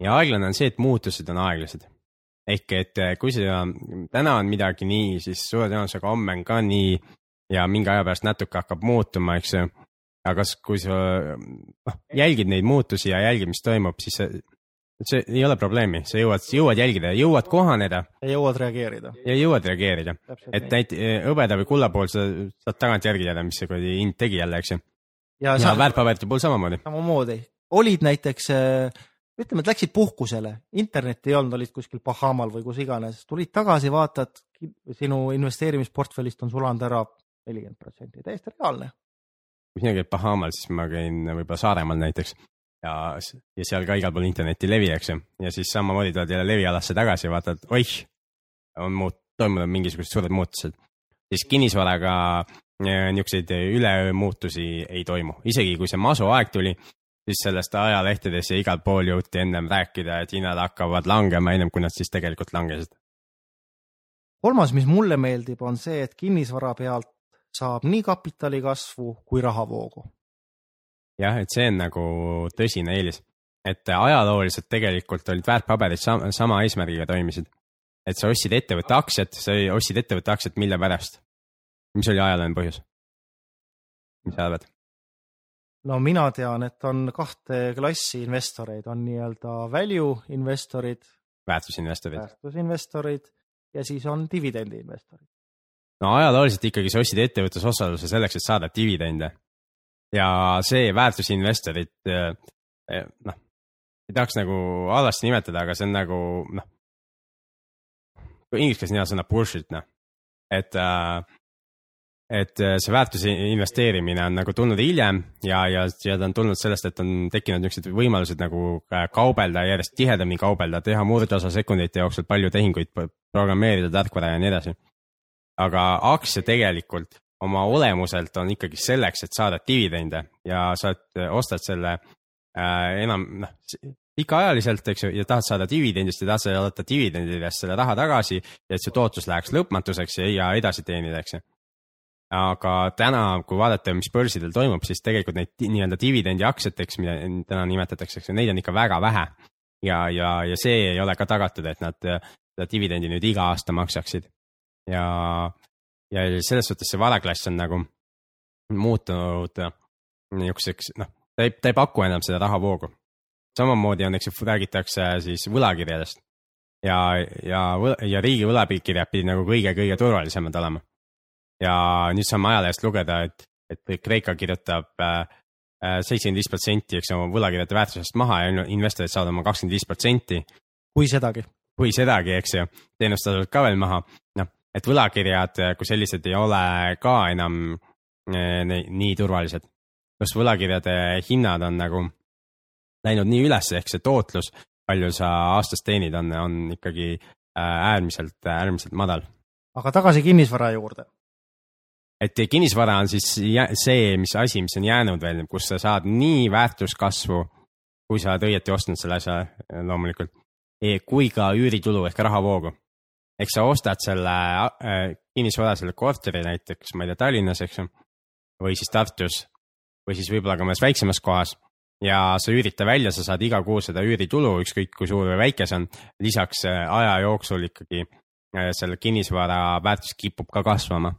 ja aeglane on see, et muutused on aeglased. ehk et eh, kui sa täna on midagi nii, siis suure tõenäosusega homme on ka nii ja mingi aja pärast natuke hakkab muutuma, eks ju. aga kui sa noh, jälgid neid muutusi ja jälgid, mis toimub, siis see, see ei ole probleemi, sa jõuad, jõuad jälgida, jõuad kohaneda. ja jõuad reageerida. ja jõuad reageerida. et näit-, hõbeda või kulla puhul sa saad tagantjärgi teada, mis see kuradi hind tegi jälle, eks ju. ja, ja väärtpaberite puhul samamoodi. samamoodi. olid näiteks äh ütleme, et läksid puhkusele, internetti ei olnud, olid kuskil Bahamal või kus iganes, tulid tagasi, vaatad, sinu investeerimisportfellist on sulanud ära nelikümmend protsenti, täiesti reaalne. kui sina käid Bahamal, siis ma käin võib-olla Saaremaal näiteks. Ja, ja seal ka igal pool interneti levi, eks ju, ja siis samamoodi tuled jälle levialasse tagasi ja vaatad, oih, on muut-, toimunud mingisugused suured muutused. siis kinnisvaraga eh, niisuguseid üleöö muutusi ei toimu, isegi kui see masuaeg tuli, siis sellest ajalehtedes ja igal pool jõuti ennem rääkida, et hinnad hakkavad langema, ennem kui nad siis tegelikult langesid. kolmas, mis mulle meeldib, on see, et kinnisvara pealt saab nii kapitali kasvu kui rahavoogu. jah, et see on nagu tõsine eelis, et ajalooliselt tegelikult olid väärtpaberid sama, sama eesmärgiga toimisid. et sa ostsid ettevõtte aktsiat, sa ostsid ettevõtte aktsiat, mille pärast? mis oli ajalooline põhjus? mis sa arvad? No mina tean, et on kahte klassi investoreid, on nii-öelda value investorid. väärtusinvestorid. väärtusinvestorid ja siis on dividendiinvestorid. no ajalooliselt ikkagi sa ostsid ettevõttes osaluse selleks, et saada dividende. ja see väärtusinvestorid, eh, eh, noh, ei tahaks nagu halvasti nimetada, aga see on nagu noh, inglise keeles on hea sõna bullshit noh, et äh, et äh, see väärtuse investeerimine on nagu tulnud hiljem ja, ja, ja ta on tulnud sellest, et on tekkinud niisugused võimalused nagu äh, kaubelda, järjest tihedamini kaubelda, teha murdosa sekundite jooksul palju tehinguid, programmeerida tarkvara ja nii edasi. aga aktsia tegelikult oma olemuselt on ikkagi selleks, et saada dividende ja sa ostad selle äh, enam, noh, pikaajaliselt, eks ju, ja tahad saada dividendist ja tahad saada dividendidest selle raha tagasi ja et see tootlus läheks lõpmatuseks ja edasi teenida, eks ju aga täna, kui vaadata, mis börsidel toimub, siis tegelikult neid nii-öelda dividendi aktsiateks, mida täna nimetatakse, neid on ikka väga vähe. ja, ja, ja see ei ole ka tagatud, et nad seda dividendi nüüd iga aasta maksaksid. ja, ja selles suhtes see varaklass on nagu muutunud niisuguseks, noh, ta ei, ta ei paku enam seda rahavoogu. samamoodi on, eks ju, räägitakse siis võlakirjadest. ja, ja, ja riigi võlakirjad pidid nagu kõige-kõige turvalisemad olema. Ja nüüd saame ajalehest lugeda, et, et Kreeka kirjutab seitsekümmend viis protsenti, eks oma võlakirjade väärtusest maha ja investorid saavad oma kakskümmend viis protsenti. kui sedagi. kui sedagi, eks ju, teenustasud ka veel maha, noh, et võlakirjad kui sellised ei ole ka enam nii turvalised. pluss võlakirjade hinnad on nagu läinud nii üles, ehk see tootlus, palju sa aastas teenid, on, on ikkagi äärmiselt, äärmiselt madal. aga tagasi kinnisvara juurde. Et kinnisvara on siis see, mis asi, mis on jäänud veel, kus sa saad nii väärtuskasvu, kui sa oled õieti ostnud selle asja loomulikult, e, kui ka üüritulu ehk rahavoogu. ehk sa ostad selle äh, kinnisvara, selle korteri näiteks, ma ei tea, Tallinnas, eks ju või siis Tartus või siis võib-olla ka mõnes väiksemas kohas ja sa üürid ta välja, sa saad iga kuu seda üüritulu, ükskõik kui suur või väike see on. lisaks äh, aja jooksul ikkagi äh, selle kinnisvara väärtus kipub ka kasvama.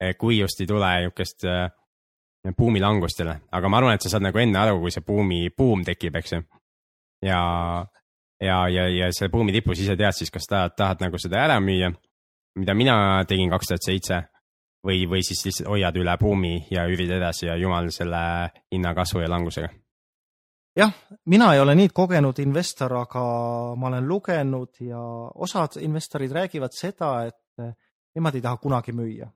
Äh, kui just ei tule niisugust buumilangust jälle, aga ma arvan, et sa saad nagu enne aru, kui see buumi, buum tekib, eks ju. ja, ja, ja, ja selle buumi tipus ise tead siis, kas tahad, tahad nagu seda ära müüa, mida mina tegin kaks tuhat seitse või, või siis lihtsalt hoiad üle buumi ja üürid edasi ja jumal selle hinnakasvu ja langusega? jah, mina ei ole nii kogenud investor, aga ma olen lugenud ja osad investorid räägivad seda, et nemad ei taha kunagi müüa.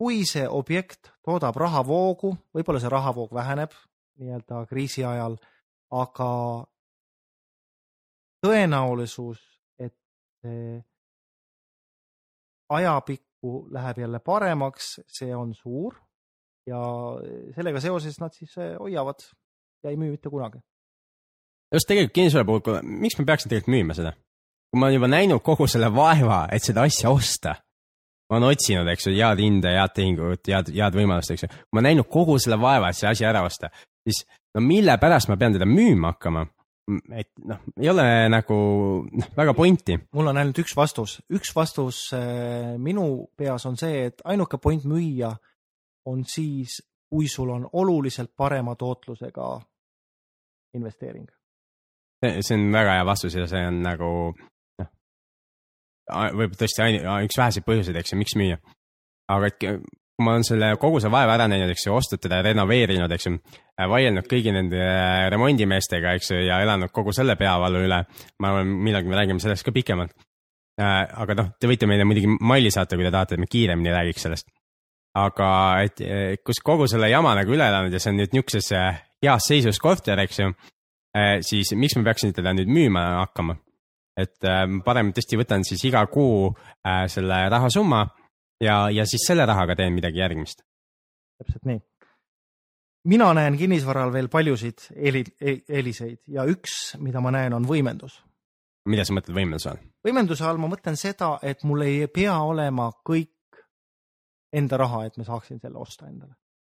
Kui see objekt toodab rahavoogu, võib-olla see rahavoog väheneb nii-öelda kriisi ajal, aga tõenäosus, et ajapikku läheb jälle paremaks, see on suur ja sellega seoses nad siis eh, hoiavad ja ei müü mitte kunagi. just tegelikult kinnisvara puhul, miks ma peaksin tegelikult müüma seda? kui ma olen juba näinud kogu selle vaeva, et seda asja osta, ma olen otsinud, eks ju, head hinde, head tehingut, head, head võimalust, eks ju. ma näinud kogu selle vaeva, et see asi ära osta, siis no mille pärast ma pean teda müüma hakkama? et noh, ei ole nagu noh, väga pointi. mul on ainult üks vastus, üks vastus äh, minu peas on see, et ainuke point müüa on siis, kui sul on oluliselt parema tootlusega investeering. see on väga hea vastus ja see on nagu võib tõesti ainu, üks väheseid põhjuseid, eks ju, miks müüa. aga et kui ma olen selle kogu see vaeva ära näinud, eks ju, ostnud teda, renoveerinud, eks ju, vaielnud kõigi nende äh, remondimeestega, eks ju, ja elanud kogu selle peavalu üle. ma arvan, millalgi me räägime sellest ka pikemalt. Äh, aga noh, te võite meile muidugi maili saata, kui te tahate, et me kiiremini räägiks sellest. aga et kus kogu selle jama nagu üle elanud ja see on nüüd niisuguses äh, heas seisus korter, eks ju, siis miks ma peaksin teda nüüd müüma hakkama? Et parem tõesti võtan siis iga kuu selle rahasumma ja, ja siis selle rahaga teen midagi järgmist. täpselt nii. mina näen kinnisvaral veel paljusid eeli, eeliseid ja üks, mida ma näen, on võimendus. mida sa mõtled võimenduse all? võimenduse all ma mõtlen seda, et mul ei pea olema kõik enda raha, et ma saaksin selle osta endale.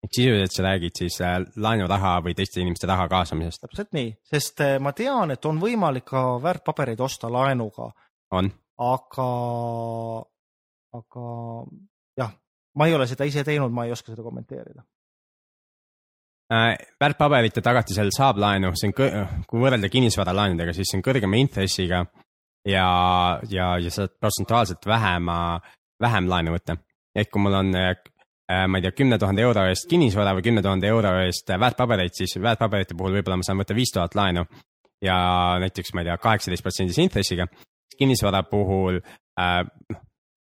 Sisuliselt sa räägid siis äh, laenuraha või teiste inimeste raha kaasamisest? täpselt nii, sest äh, ma tean, et on võimalik ka väärtpabereid osta laenuga. on. aga aga jah, ma ei ole seda ise teinud, ma ei oska seda kommenteerida äh,. väärtpaberite tagatisel saab laenu, see on, kui võrrelda kinnisvaralaenudega, siis see on kõrgema intressiga ja, ja, ja saad protsentuaalselt vähema, vähem laenu võtta. ehk kui mul on äh, ma ei tea, kümne tuhande euro eest kinnisvara või kümne tuhande euro eest väärtpabereid, siis väärtpaberite puhul võib-olla ma saan võtta viis tuhat laenu ja näiteks ma ei tea, kaheksateist protsendise intressiga. kinnisvara puhul äh, noh,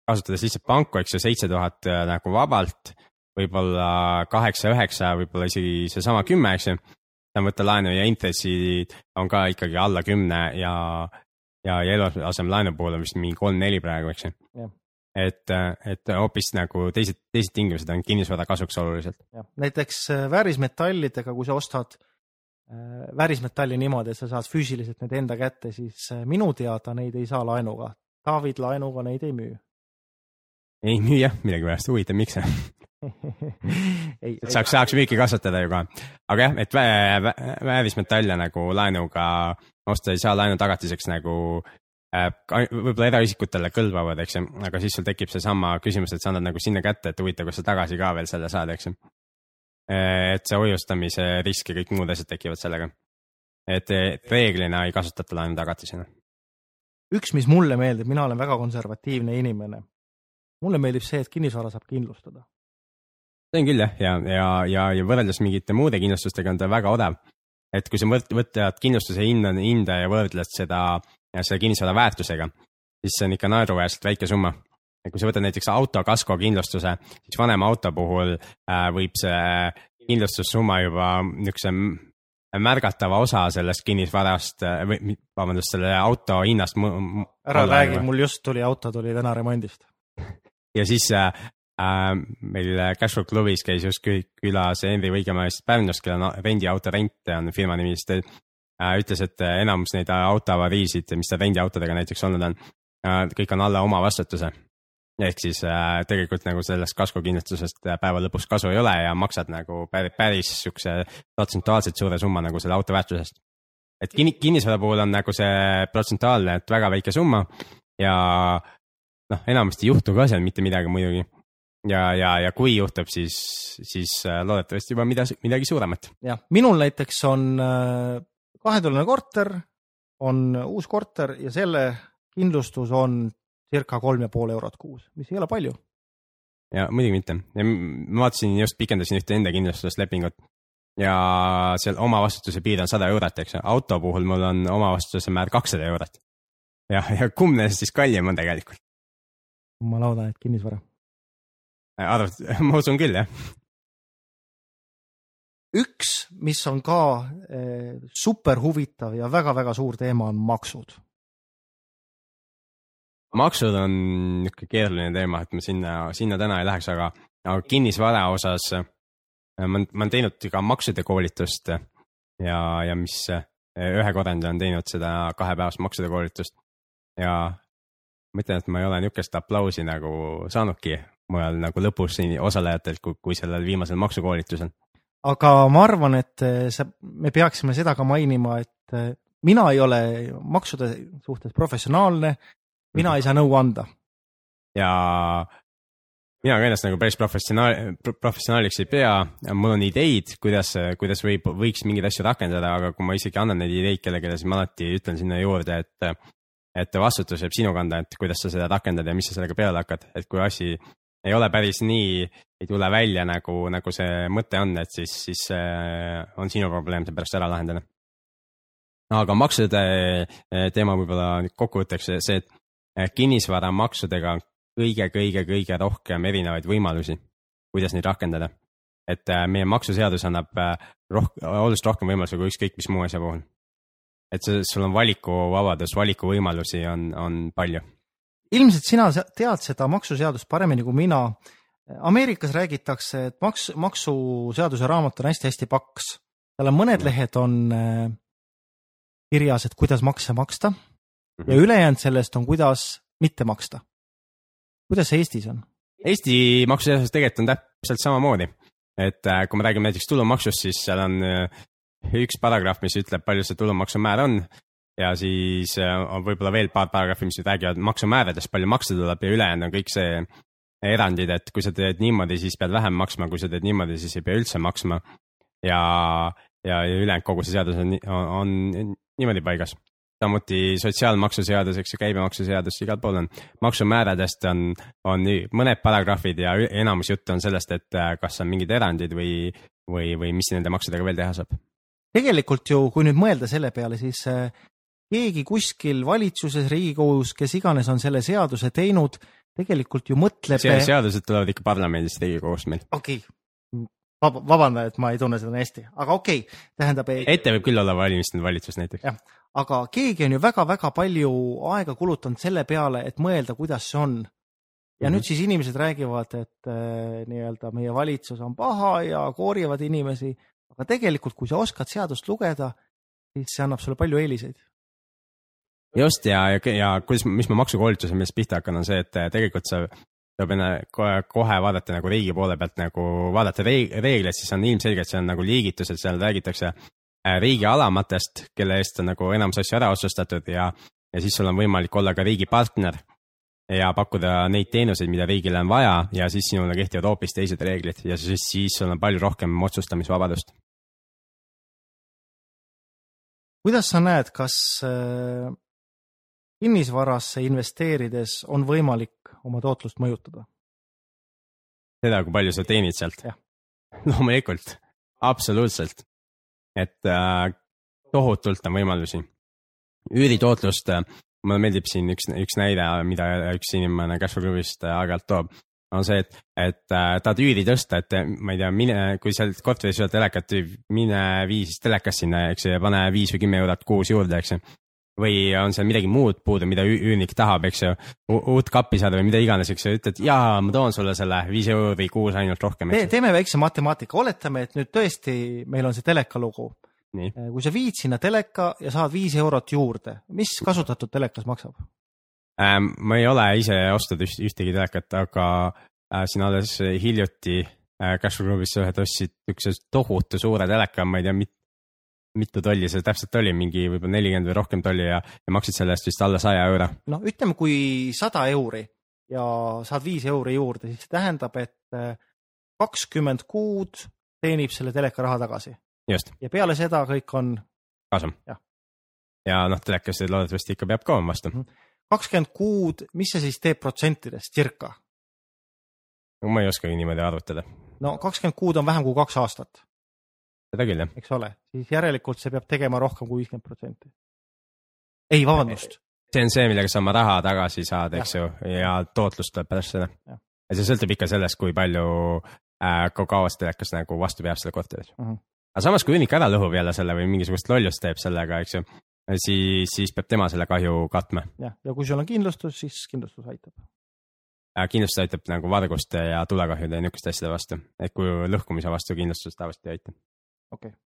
kasutades lihtsalt panku, eks ju, seitse tuhat äh, nagu vabalt, võib-olla kaheksa-üheksa, võib-olla isegi seesama kümme, eks ju. saan võtta laenu ja intressid on ka ikkagi alla kümne ja, ja, ja eluasemelaenu puhul on vist mingi kolm-neli praegu, eks ju. Et, et hoopis nagu teised, teised tingimused on kinnisvara kasuks oluliselt. näiteks äh, väärismetallidega, kui sa ostad äh, väärismetalli niimoodi, et sa saad füüsiliselt need enda kätte, siis minu teada neid ei saa laenuga. David laenuga neid ei müü ei müü jah, millegipärast, huvitav, miks et saaks, saaks müüki kasvatada ju ka. aga jah, et väärismetalle nagu laenuga osta ei saa laenu tagatiseks nagu äh, võib-olla eraisikutele kõlbavad, eks ju, aga siis sul tekib seesama küsimus, et sa annad nagu sinna kätte, et huvitav, kas sa tagasi ka veel selle saad, eks ju. et see hoiustamise risk ja kõik muud asjad tekivad sellega. et reeglina ei kasutata laenu tagatisena üks, mis mulle meeldib, mina olen väga konservatiivne inimene. mulle meeldib see, et kinnisvara saab kindlustada. see on küll jah, ja, ja, ja, ja võrreldes mingite muude kindlustustega on ta väga odav. et kui sa võt- võtad kindlustuse hinda, hinda ja võrdled seda, selle kinnisvara väärtusega, siis see on ikka naeruväärselt väike summa. ja kui sa võtad näiteks auto kasko kindlustuse, siis vanema auto puhul äh, võib see kindlustussumma juba niisuguse märgatava osa sellest kinnisvarast äh, või vabandust, selle auto hinnast. ära räägi, mul just tuli auto, tuli täna remondist. ja siis äh, äh, meil Cashflow klubis käis just kü- külas Henri Võigemäest Pärnust, kellel on rendiauto rent on firma nimi, siis ütles, et enamus neid autoavariisid, mis tal rendiautodega näiteks olnud on äh,, kõik on alla oma vastutuse. ehk siis äh, tegelikult nagu sellest kaskokindlustusest äh, päeva lõpuks kasu ei ole ja maksad nagu päris, päris siukse protsentuaalselt suure summa nagu selle auto väärtusest. et kinni, kinnisvara puhul on nagu see protsentuaalne, et väga väike summa ja noh, enamasti ei juhtu ka seal mitte midagi muidugi. ja, ja, ja kui juhtub, siis, siis äh, loodetavasti juba midagi, midagi suuremat. jah, minul näiteks on äh, kahetoaline korter, on uus korter ja selle kindlustus on circa kolm ja pool eurot kuus, mis ei ole palju. ja muidugi mitte ja ma vaatasin just pikendasin ühte enda kindlustuslepingut ja seal omavastutuse piir on sada eurot, eks ju, auto puhul mul on omavastutuse määr kakssada eurot. jah, ja kumb neist siis kallim on tegelikult? ma loodan, et kinnisvara. arvad, ma usun küll jah. üks, mis on ka eh, super huvitav ja väga-väga suur teema, on maksud. maksud on niisugune keeruline teema, et ma sinna, sinna täna ei läheks, aga, aga kinnisvara osas äh, ma, ma olen teinud ka maksude koolitust ja, ja mis äh, ühe korrandi olen teinud seda kahepäevast maksude koolitust ja ma ütlen, et ma ei ole niisugust aplausi nagu saanudki mujal nagu lõpus osalejatelt, kui, kui sellel viimasel maksukoolitusel. Aga ma arvan, et eh, sa, me peaksime seda ka mainima, et eh, mina ei ole maksude suhtes professionaalne, mina ei saa nõu anda. ja mina ka ennast nagu päris professionaal, professionaaliks ei pea, mul on ideid, kuidas, kuidas võib, võiks mingeid asju rakendada, aga kui ma isegi annan neid ideid kellelegi, siis ma alati ütlen sinna juurde, et et vastutus jääb sinu kanda, et kuidas sa seda rakendad ja mis sa sellega peale hakkad, et kui asi ei ole päris nii, ei tule välja nagu, nagu see mõte on, et siis, siis äh, on sinu probleem see pärast ära lahendada. aga maksude äh, teema võib-olla kokkuvõtteks see, et kinnisvaramaksudega on kõige-kõige-kõige rohkem erinevaid võimalusi, kuidas neid rakendada. et äh, meie maksuseadus annab roh-, oluliselt rohkem võimalusi kui ükskõik mis muu asja puhul. et see, sul on valikuvabadus, valikuvõimalusi on, on palju. Ilmselt sina tead seda maksuseadust paremini kui mina. Ameerikas räägitakse, et maks, maksuseaduse raamat on hästi-hästi paks. seal on mõned lehed on eh, kirjas, et kuidas makse maksta ja ülejäänud sellest on, kuidas mitte maksta. kuidas see Eestis on? Eesti maksuseaduses tegelikult on täpselt samamoodi, et äh, kui me räägime näiteks tulumaksust, siis seal on äh, üks paragrahv, mis ütleb, palju see tulumaksumäär on ja siis äh, on võib-olla veel paar paragrahvi, mis räägivad maksumääradest, palju maksta tuleb ja ülejäänud on kõik see erandid, et kui sa teed niimoodi, siis pead vähem maksma, kui sa teed niimoodi, siis ei pea üldse maksma. ja, ja, ja ülejäänud kogu see seadus on, on, on niimoodi paigas. samuti sotsiaalmaksuseadus, eks ju, käibemaksuseadus, igal pool on. maksumääradest on, on nii- mõned paragrahvid ja enamus juttu on sellest, et äh, kas on mingid erandid või, või, või mis nende maksudega veel teha saab. tegelikult ju, kui nüüd mõelda selle peale, siis eh, keegi kuskil valitsuses, Riigikogus, kes iganes on selle seaduse teinud, tegelikult ju mõtleb. seadused tulevad ikka parlamendist, Riigikogust meil. okei okay., vabanda, et ma ei tunne seda nii hästi, aga okei okay., tähendab, ette võib küll olla valimistel valitsus näiteks. jah, aga keegi on ju väga-väga palju aega kulutanud selle peale, et mõelda, kuidas see on. ja mm. -hmm. nüüd siis inimesed räägivad, et äh, nii-öelda meie valitsus on paha ja koorivad inimesi, aga tegelikult, kui sa oskad seadust lugeda, siis see annab sulle palju eeliseid. Just ja, ja, ja kuidas, mis ma maksukoolituse millest pihta hakkan, on see, et äh, tegelikult sa tuleb enne kohe, kohe vaadata nagu riigi poole pealt nagu vaadata reeg- reegleid, siis on ilmselgelt, see on nagu liigitused, seal räägitakse äh, riigi alamatest, kelle eest on nagu enamus asju ära otsustatud ja, ja siis sul on võimalik olla ka riigi partner ja pakkuda neid teenuseid, mida riigile on vaja ja siis sinule kehtivad hoopis teised reeglid ja siis, siis sul on palju rohkem otsustamisvabadust. kuidas sa näed, kas äh, kinnisvarasse investeerides on võimalik oma tootlust mõjutada? seda, kui palju sa teenid sealt loomulikult, absoluutselt. et äh, tohutult on võimalusi. üüritootlust mulle meeldib siin üks, üks näide, mida üks inimene Cashflow klubist äh, aeg-ajalt toob, on see, et, et äh, tahad üüri tõsta, et ma ei tea, mine, kui sealt korteris ei ole telekat, mine vii siis telekas sinna, eks ju, ja pane viis või kümme eurot kuus juurde, eks ju või on seal midagi muud puudu, mida üü- üürnik tahab, eks ju, uut kappi saada või mida iganes, eks ju, ütled jaa, ma toon sulle selle viis euri kuus ainult rohkem, Te, teeme väikse matemaatika, oletame, et nüüd tõesti meil on see teleka lugu. nii, kui sa viid sinna teleka ja saad viis eurot juurde, mis kasutatud telekas maksab? Ähm, ma ei ole ise ostnud üht, ühtegi telekat, aga äh, siin alles hiljuti äh, Cashflow klubis ühed ostsid niisuguse tohutu suure teleka, ma ei tea, mit, mitu tolli see täpselt oli, mingi võib-olla nelikümmend või rohkem tolli ja, ja maksid selle eest vist alla saja euro. noh, ütleme, kui sada euri ja saad viis euri juurde, siis see tähendab, et eh, kakskümmend kuud teenib selle teleka raha tagasi just, ja peale seda kõik on kasum Jah.. ja noh, telekas loodetavasti ikka peab ka vastu. kakskümmend kuud, mis see siis teeb protsentides, circa? ma ei oskagi niimoodi arvutada, no kakskümmend kuud on vähem kui kaks aastat, seda küll jah. eks ole, siis järelikult see peab tegema rohkem kui viiskümmend protsenti. ei, vabandust, see on see, millega sa oma raha tagasi saad, eks ju, ja tootlus tuleb pärast seda. Ja see sõltub ikka sellest, kui palju äh,, kui kaua see telekas nagu vastu peab selle korteris Mhm. aga samas, kui üürnik ära lõhub jälle selle või mingisugust lollust teeb sellega, eks ju, siis, siis peab tema selle kahju katma. jah, ja kui sul on kindlustus, siis kindlustus aitab. kindlustus aitab nagu varguste ja tulekahjude ja niisuguste asjade vastu, et kui lõhkumise vastu kindlustus tavaliselt ei aita. Okei okay.,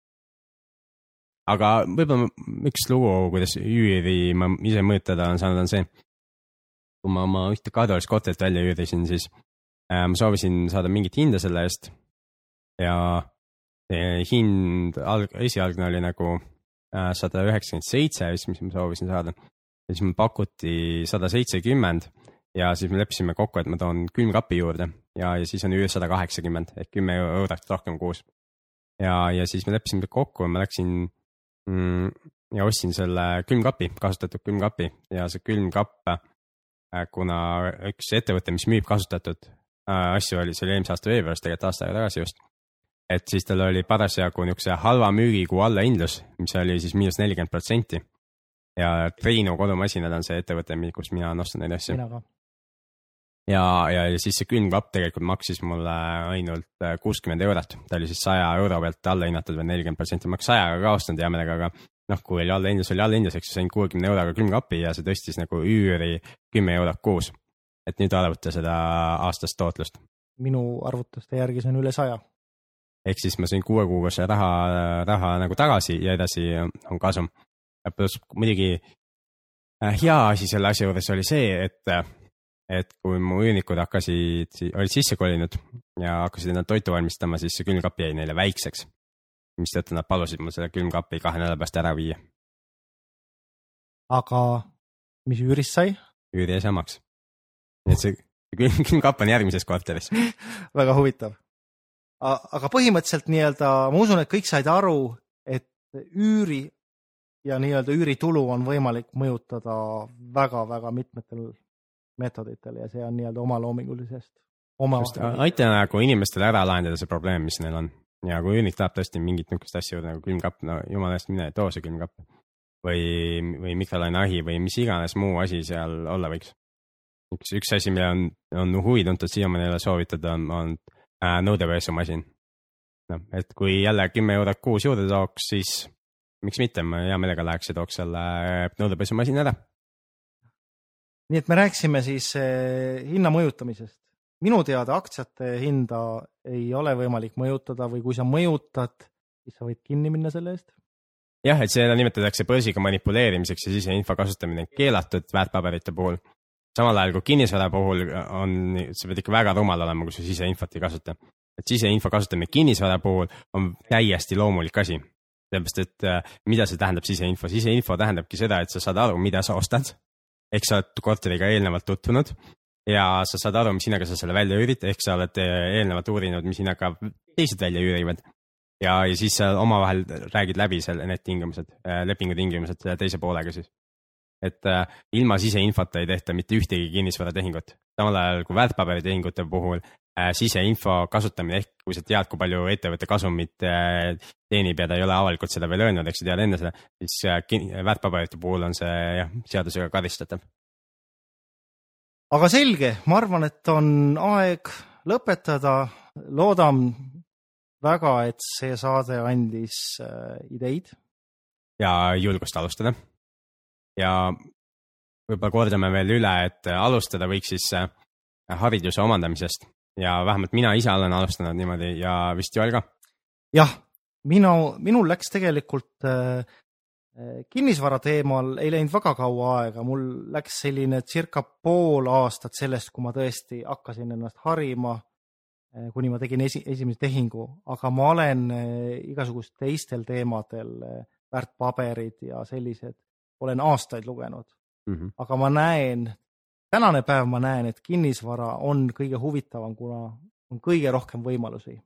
aga võib-olla üks lugu, kuidas üüri ma ise mõjutada olen saanud, on see, kui ma oma ühte kadulist korterit välja üürisin, siis äh, ma soovisin saada mingit hinda selle eest ja hind alg-, esialgne oli nagu äh, sada üheksakümmend seitse vist, mis ma soovisin saada. ja siis mulle pakuti sada seitsekümmend ja siis me leppisime kokku, et ma toon külmkapi juurde ja, ja siis on üür sada kaheksakümmend ehk kümme eurot rohkem kuus. ja, ja siis me leppisime kokku ma läksin mm, ja ostsin selle külmkapi, kasutatud külmkapi ja see külmkapp, kuna üks ettevõte, mis müüb kasutatud äh, asju, oli, see oli eelmise aasta veebruaris, tegelikult aasta aega tagasi just. et siis tal oli parasjagu niisuguse halva müügikuu allahindlus, mis oli siis miinus nelikümmend protsenti. ja Triinu kodumasinad on see ettevõte, kus mina olen ostnud neid asju mina ka. ja, ja, ja siis see külmkapp tegelikult maksis mulle ainult äh, kuuskümmend eurot, ta oli siis saja euro pealt alla hinnatud või nelikümmend protsenti, ma oleks sajaga ka ostnud hea meelega, aga noh, kui oli allahindlus, oli allahindlus, eks ju, sain kuuekümne euroga külmkapi ja see tõstis nagu üüri kümme eurot kuus. et nüüd arvuta seda aastast tootlust, minu arvutuste järgi see on üle saja. ehk siis ma sain kuue kuuga see raha, raha nagu tagasi ja edasi on kasum. pluss muidugi äh, hea asi selle asja juures oli see, et, et kui mu üürnikud hakkasid, olid sisse kolinud ja hakkasid endale toitu valmistama, siis see külmkapp jäi neile väikseks. mistõttu nad palusid mul selle külmkapi kahe nädala pärast ära viia, aga mis üürist sai? üüri jäi samaks. nii et see külm, külmkapp on järgmises korteris. väga huvitav. aga põhimõtteliselt nii-öelda ma usun, et kõik said aru, et üüri ja nii-öelda üüritulu on võimalik mõjutada väga-väga mitmetel meetoditel ja see on nii-öelda omaloomingulisest. oma aita nagu inimestel ära lahendada see probleem, mis neil on ja kui üürnik tahab tõesti mingit niisugust asja nagu külmkapp, no jumala eest mine too see külmkapp või, või mikrolaineahi või mis iganes muu asi seal olla võiks. üks, üks asi, mille on, on huvi tuntud siiamaani ei ole soovitud, on, on äh, nõudepesumasin. noh, et kui jälle kümme eurot kuus juurde tooks, siis miks mitte, ma hea meelega läheks ja tooks selle äh, nõudepesumasina ära. Nii et me rääkisime siis eh, hinna mõjutamisest. minu teada aktsiate hinda ei ole võimalik mõjutada või kui sa mõjutad, siis sa võid kinni minna selle eest. jah, et seda nimetatakse börsiga manipuleerimiseks ja siseinfo kasutamine on keelatud väärtpaberite puhul. samal ajal kui kinnisvara puhul on, sa pead ikka väga rumal olema, kui sa siseinfot ei kasuta. et siseinfo kasutamine kinnisvara puhul on täiesti loomulik asi. sellepärast, et äh, mida see tähendab siseinfo, siseinfo tähendabki seda, et sa saad aru, mida sa ostad. Ehk sa oled korteriga eelnevalt tutvunud ja sa saad aru, mis hinnaga sa selle välja üürid, ehk sa oled äh, eelnevalt uurinud, mis hinnaga teised välja üürivad ja, ja siis sa omavahel räägid läbi selle, need tingimused, lepingu tingimused teise poolega siis. Et äh, ilma siseinfota ei tehta mitte ühtegi kinnisvaratehingut. samal ajal kui väärtpaberitehingute puhul äh, siseinfo kasutamine ehk kui sa tead, kui palju ettevõtte kasumit äh, teenib ja ta ei ole avalikult seda veel öelnud, eks sa tead enne seda, siis väärtpaberite puhul on see jah, seadusega karistatav. aga selge, ma arvan, et on aeg lõpetada, loodan väga, et see saade andis ideid. ja julgust alustada. Ja võib-olla kordame veel üle, et alustada võiks siis äh, hariduse omandamisest. Ja vähemalt mina ise olen alustanud niimoodi ja vist Joel ka. jah, minu, minul läks tegelikult äh, kinnisvara teemal ei läinud väga kaua aega, mul läks selline circa pool aastat sellest, kui ma tõesti hakkasin ennast harima äh,, kuni ma tegin esi, esimese tehingu, aga ma olen äh, igasugust teistel teemadel äh,, väärtpaberid ja sellised, olen aastaid lugenud mm. -hmm. aga ma näen tänane päev ma näen, et kinnisvara on kõige huvitavam, kuna on kõige rohkem võimalusi.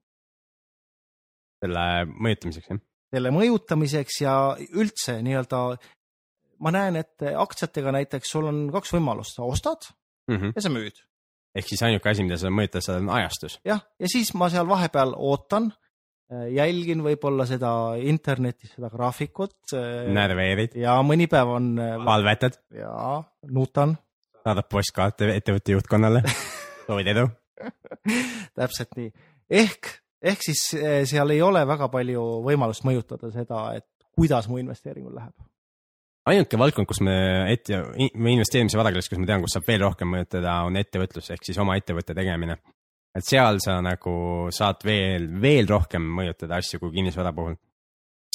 selle mõjutamiseks, jah? selle mõjutamiseks ja üldse nii-öelda ma näen, et aktsiatega näiteks sul on kaks võimalust, sa ostad mm -hmm. ja sa müüd. ehk siis ainuke asi, mida sa mõjutad, seda on ajastus. jah, ja siis ma seal vahepeal ootan, jälgin võib-olla seda internetis, seda graafikut. närveerid. ja mõni päev on. valvetad. ja nuutan saadab postkaarte ettevõtte juhtkonnale soovid edu täpselt nii, ehk, ehk siis seal ei ole väga palju võimalust mõjutada seda, et kuidas mu investeeringul läheb. ainuke valdkond, kus me ette, või investeerimise varakeeles, kus ma tean, kus saab veel rohkem mõjutada, on ettevõtlus ehk siis oma ettevõtte tegemine. Et seal sa nagu saad veel, veel rohkem mõjutada asju kui kinnisvara puhul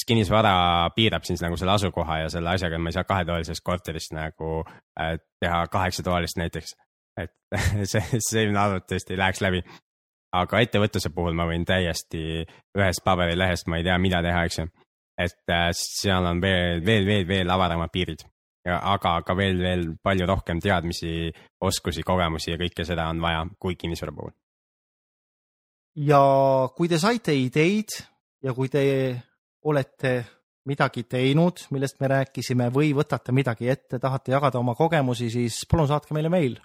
siis kinnisvara piirab siis nagu selle asukoha ja selle asjaga, ma ei saa kahetoalisest korterist nagu äh, teha kaheksatoalist näiteks. et see, see arvatavasti ei läheks läbi. aga ettevõtluse puhul ma võin täiesti ühest paberilehest, ma ei tea, mida teha, eks ju. et äh, seal on veel, veel, veel, veel avaramad piirid. Ja, aga ka veel, veel palju rohkem teadmisi, oskusi, kogemusi ja kõike seda on vaja kui kinnisvara puhul. Ja kui te saite ideid ja kui te olete midagi teinud, millest me rääkisime või võtate midagi ette, tahate jagada oma kogemusi, siis palun saatke meile meil.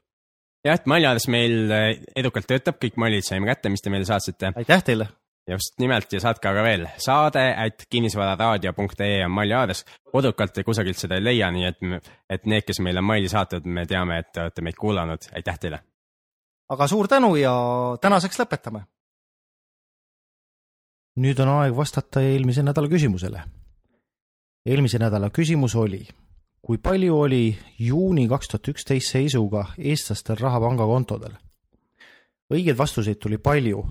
jah, et Maljaades meil eh, edukalt töötab, kõik mallid saime kätte, mis te meile saatsite. aitäh teile! just nimelt ja saatke aga veel saade at kinnisvararaadio.ee on Malli aadress. kodukalt ja kusagilt seda ei leia, nii et, et need, kes meile on maili saatnud, me teame, et te olete meid kuulanud, aitäh teile! aga suur tänu ja tänaseks lõpetame nüüd on aeg vastata eelmise nädala küsimusele. eelmise nädala küsimus oli, kui palju oli juuni kaks tuhat üksteist seisuga eestlastel raha pangakontodel? õigeid vastuseid tuli palju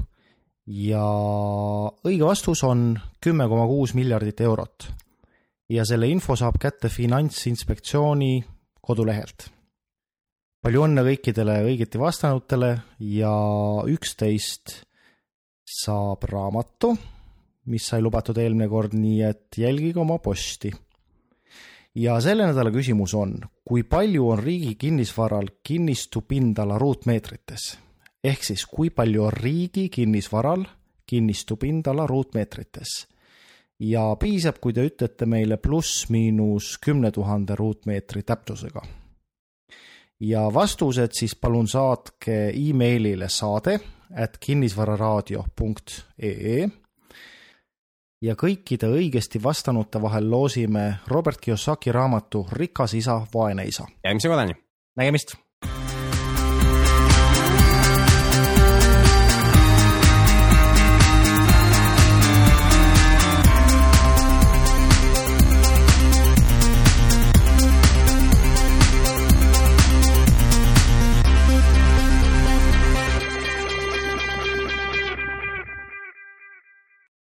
ja õige vastus on kümme koma kuus miljardit eurot. ja selle info saab kätte Finantsinspektsiooni kodulehelt. palju õnne kõikidele õigeti vastanutele ja üksteist saab raamatu mis sai lubatud eelmine kord, nii et jälgige oma posti. ja selle nädala küsimus on, kui palju on riigi kinnisvaral kinnistu pindala ruutmeetrites? ehk siis, kui palju on riigi kinnisvaral kinnistu pindala ruutmeetrites? ja piisab, kui te ütlete meile pluss-miinus kümne tuhande ruutmeetri täpsusega. ja vastused siis palun saatke emailile saade at kinnisvararaadio.ee ja kõikide õigesti vastanute vahel loosime Robert Kiyosaki raamatu Rikas isa, vaene isa. järgmise korrani. nägemist